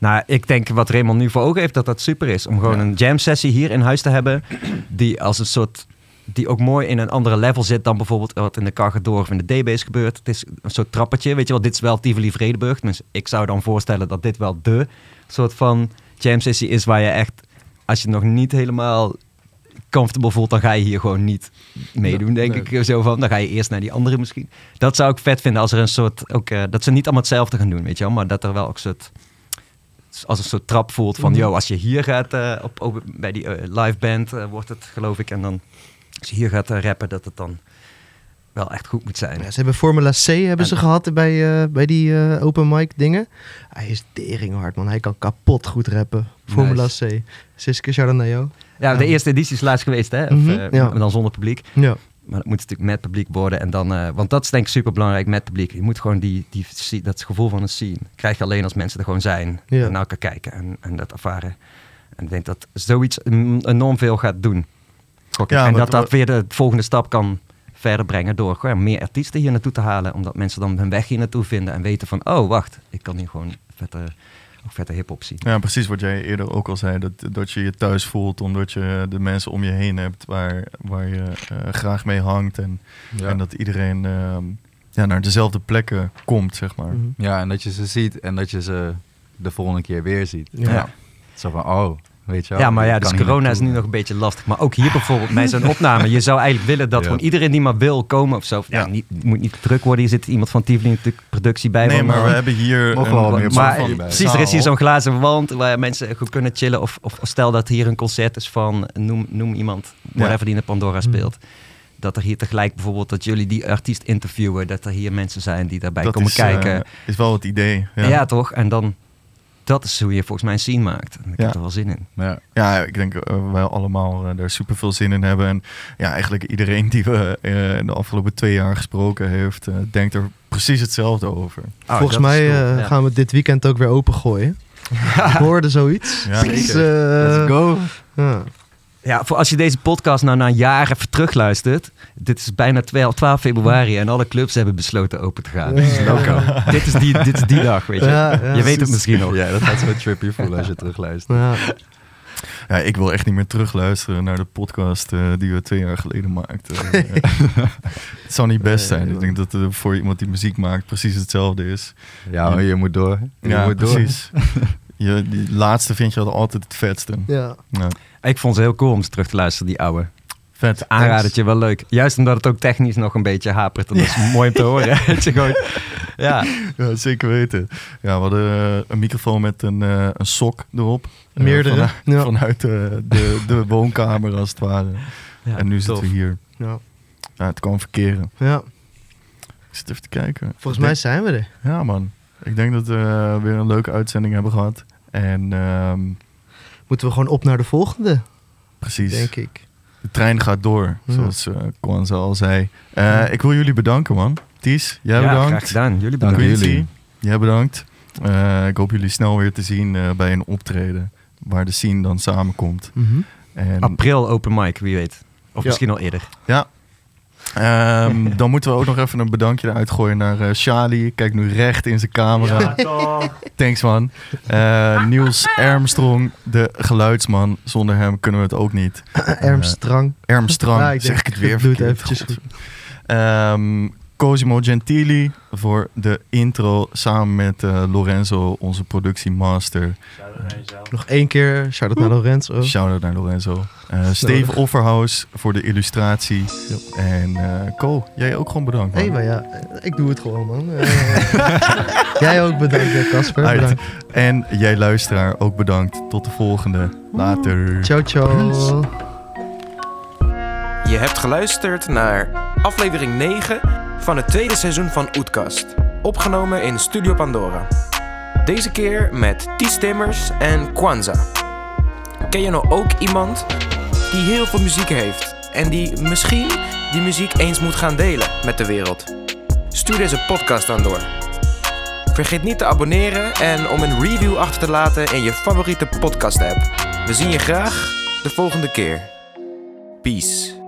Nou, ik denk wat Raymond nu voor ogen heeft, dat dat super is. Om gewoon Ja. een jam sessie hier in huis te hebben. Die als een soort. Die ook mooi in een andere level zit dan bijvoorbeeld wat in de Cargador of in de D-Base gebeurt. Het is een soort trappetje. Weet je wel, dit is wel Tivoli Vredeburg. Dus ik zou dan voorstellen dat dit wel de soort van jam sessie is waar je echt, als je nog niet helemaal comfortable voelt, dan ga je hier gewoon niet meedoen, denk nee. ik. Zo van, dan ga je eerst naar die andere misschien. Dat zou ik vet vinden als er een soort, ook, eh, dat ze niet allemaal hetzelfde gaan doen, weet je wel. Maar dat er wel ook een soort, als een soort trap voelt van, Mhm. yo, als je hier gaat, eh, op, op- bij die eh, live band eh, wordt het, geloof ik. En dan, als je hier gaat rappen, dat het dan wel echt goed moet zijn. Ja, ze hebben Formula C hebben En- ze gehad bij, bij die open mic dingen. Hij is teringhard, man. Hij kan kapot goed rappen. Formula C. Siske, jou. Ja, de eerste editie is laatst geweest, hè? Of, Mhm, ja. dan zonder publiek. Ja. Maar dat moet natuurlijk met publiek worden. En dan, eh, want dat is denk ik super belangrijk met publiek. Je moet gewoon die, die, dat gevoel van een scene. Krijg je alleen als mensen er gewoon zijn. Ja. En naar elkaar kijken en, en dat ervaren. En ik denk dat zoiets enorm veel gaat doen. Ja, en dat dat weer de volgende stap kan verder brengen door gewoon meer artiesten hier naartoe te halen. Omdat mensen dan hun weg hier naartoe vinden en weten van, oh wacht, ik kan hier gewoon vette, ook vette hip-hop zien. Ja, precies wat jij eerder ook al zei. Dat, dat je je thuis voelt omdat je de mensen om je heen hebt waar, waar je eh, graag mee hangt. En, Ja. en dat iedereen ehm, ja, naar dezelfde plekken komt, zeg maar. Ja, en dat je ze ziet en dat je ze de volgende keer weer ziet. Ja. Ja. Zo van, oh, weet je wel. Ja, maar ja, dus corona is nu nog een beetje lastig. Maar ook hier bijvoorbeeld, bij zo'n opname. Je zou eigenlijk willen dat Ja. gewoon iedereen die maar wil komen of zo. Ja. niet, het moet niet druk worden. Hier zit iemand van Tivoli natuurlijk productie bij. Nee, maar we hebben hier een, we wel meer een maar van precies, er is hier zo'n glazen wand waar mensen goed kunnen chillen. Of, of stel dat hier een concert is van, noem, noem iemand, whatever die in de Pandora speelt. Dat er hier tegelijk bijvoorbeeld, dat jullie die artiest interviewen. Dat er hier mensen zijn die daarbij Dat komen is, eh, kijken. is wel het idee. Ja, ja. toch? En dan, dat is hoe je volgens mij een scene maakt. En ik Ja. heb er wel zin in. Ja. Ja, ik denk uh, wij allemaal eh, daar super veel zin in hebben. En ja, eigenlijk iedereen die we eh, in de afgelopen twee jaar gesproken heeft, denkt er precies hetzelfde over. Oh, Volgens mij cool. eh, Ja. gaan we dit weekend ook weer opengooien. Ik hoorde zoiets. Ja, Dus, zeker. Let's go. Ja. Voor als je deze podcast nou na een jaar even terugluistert. Dit is bijna 12, 12 februari en alle clubs hebben besloten open te gaan. Ja. Dus dit, is die, dit is die dag, weet je. Ja, ja. je weet het misschien nog. Ja, dat gaat zo trippy voelen als je terugluistert. Ja. Ja, ik wil echt niet meer terugluisteren naar de podcast eh, die we twee jaar geleden maakten. Het zou niet best Nee, zijn. Ik denk dat het voor iemand die muziek maakt precies hetzelfde is. Ja, je moet door. Je ja, moet door. precies. Je, die laatste vind je altijd het vetste. ja. Ik vond ze heel cool om ze terug te luisteren, die oude. Vet. Aanradertje, wel leuk. Juist omdat het ook technisch nog een beetje hapert. Dat is mooi om te horen. Gewoon, ja. Ja, zeker weten. Ja, we hadden eh, een microfoon met een, eh, een sok erop. Eh, Meerdere. vanuit Ja. vanuit de, de woonkamer als het ware. ja en nu tof. zitten we hier. Ja. Het kan verkeren. ja. Ik zit even te kijken. Volgens Ik mij denk- zijn we er. Ja, man. Ik denk dat we weer een leuke uitzending hebben gehad. En ehm, Moeten we gewoon op naar de volgende, precies. denk ik. De trein gaat door, Ja. zoals eh Kwanza al zei. Eh, Ik wil jullie bedanken, man. Ties, jij ja, bedankt. graag gedaan. Jullie Dank bedankt. Quincy, jullie. jij bedankt. Eh, ik hoop jullie snel weer te zien eh, bij een optreden. Waar de scene dan samenkomt. Mhm. En, April open mic, wie weet. Of Ja. misschien al eerder. Ja. Ehm, dan moeten we ook nog even een bedankje eruit gooien naar eh Charlie. Kijk nu recht in zijn camera. Thanks man. Eh, Niels Armstrong, de geluidsman. Zonder hem kunnen we het ook niet. Armstrong. Armstrong, Ja, ik zeg denk, ik het weer doe het eventjes. Ehm, Cosimo Gentili voor de intro samen met eh, Lorenzo, onze productiemaster. Nog één keer, shout-out naar Lorenzo. Shout-out naar Lorenzo. Eh Steven Offerhaus voor de illustratie. En eh Co, jij ook gewoon bedankt. Hé, man. maar ja, ik doe het gewoon, man. Jij ook bedankt, Casper. En jij luisteraar ook bedankt. Tot de volgende. Later. Ciao, ciao. Je hebt geluisterd naar aflevering 9 van het tweede seizoen van Oetkast. Opgenomen in Studio Pandora. Deze keer met Ties Timmers en Kwanza. Ken je nou ook iemand die heel veel muziek heeft en die misschien die muziek eens moet gaan delen met de wereld? Stuur deze podcast dan door. Vergeet niet te abonneren en om een review achter te laten in je favoriete podcast app. We zien je graag de volgende keer. Peace.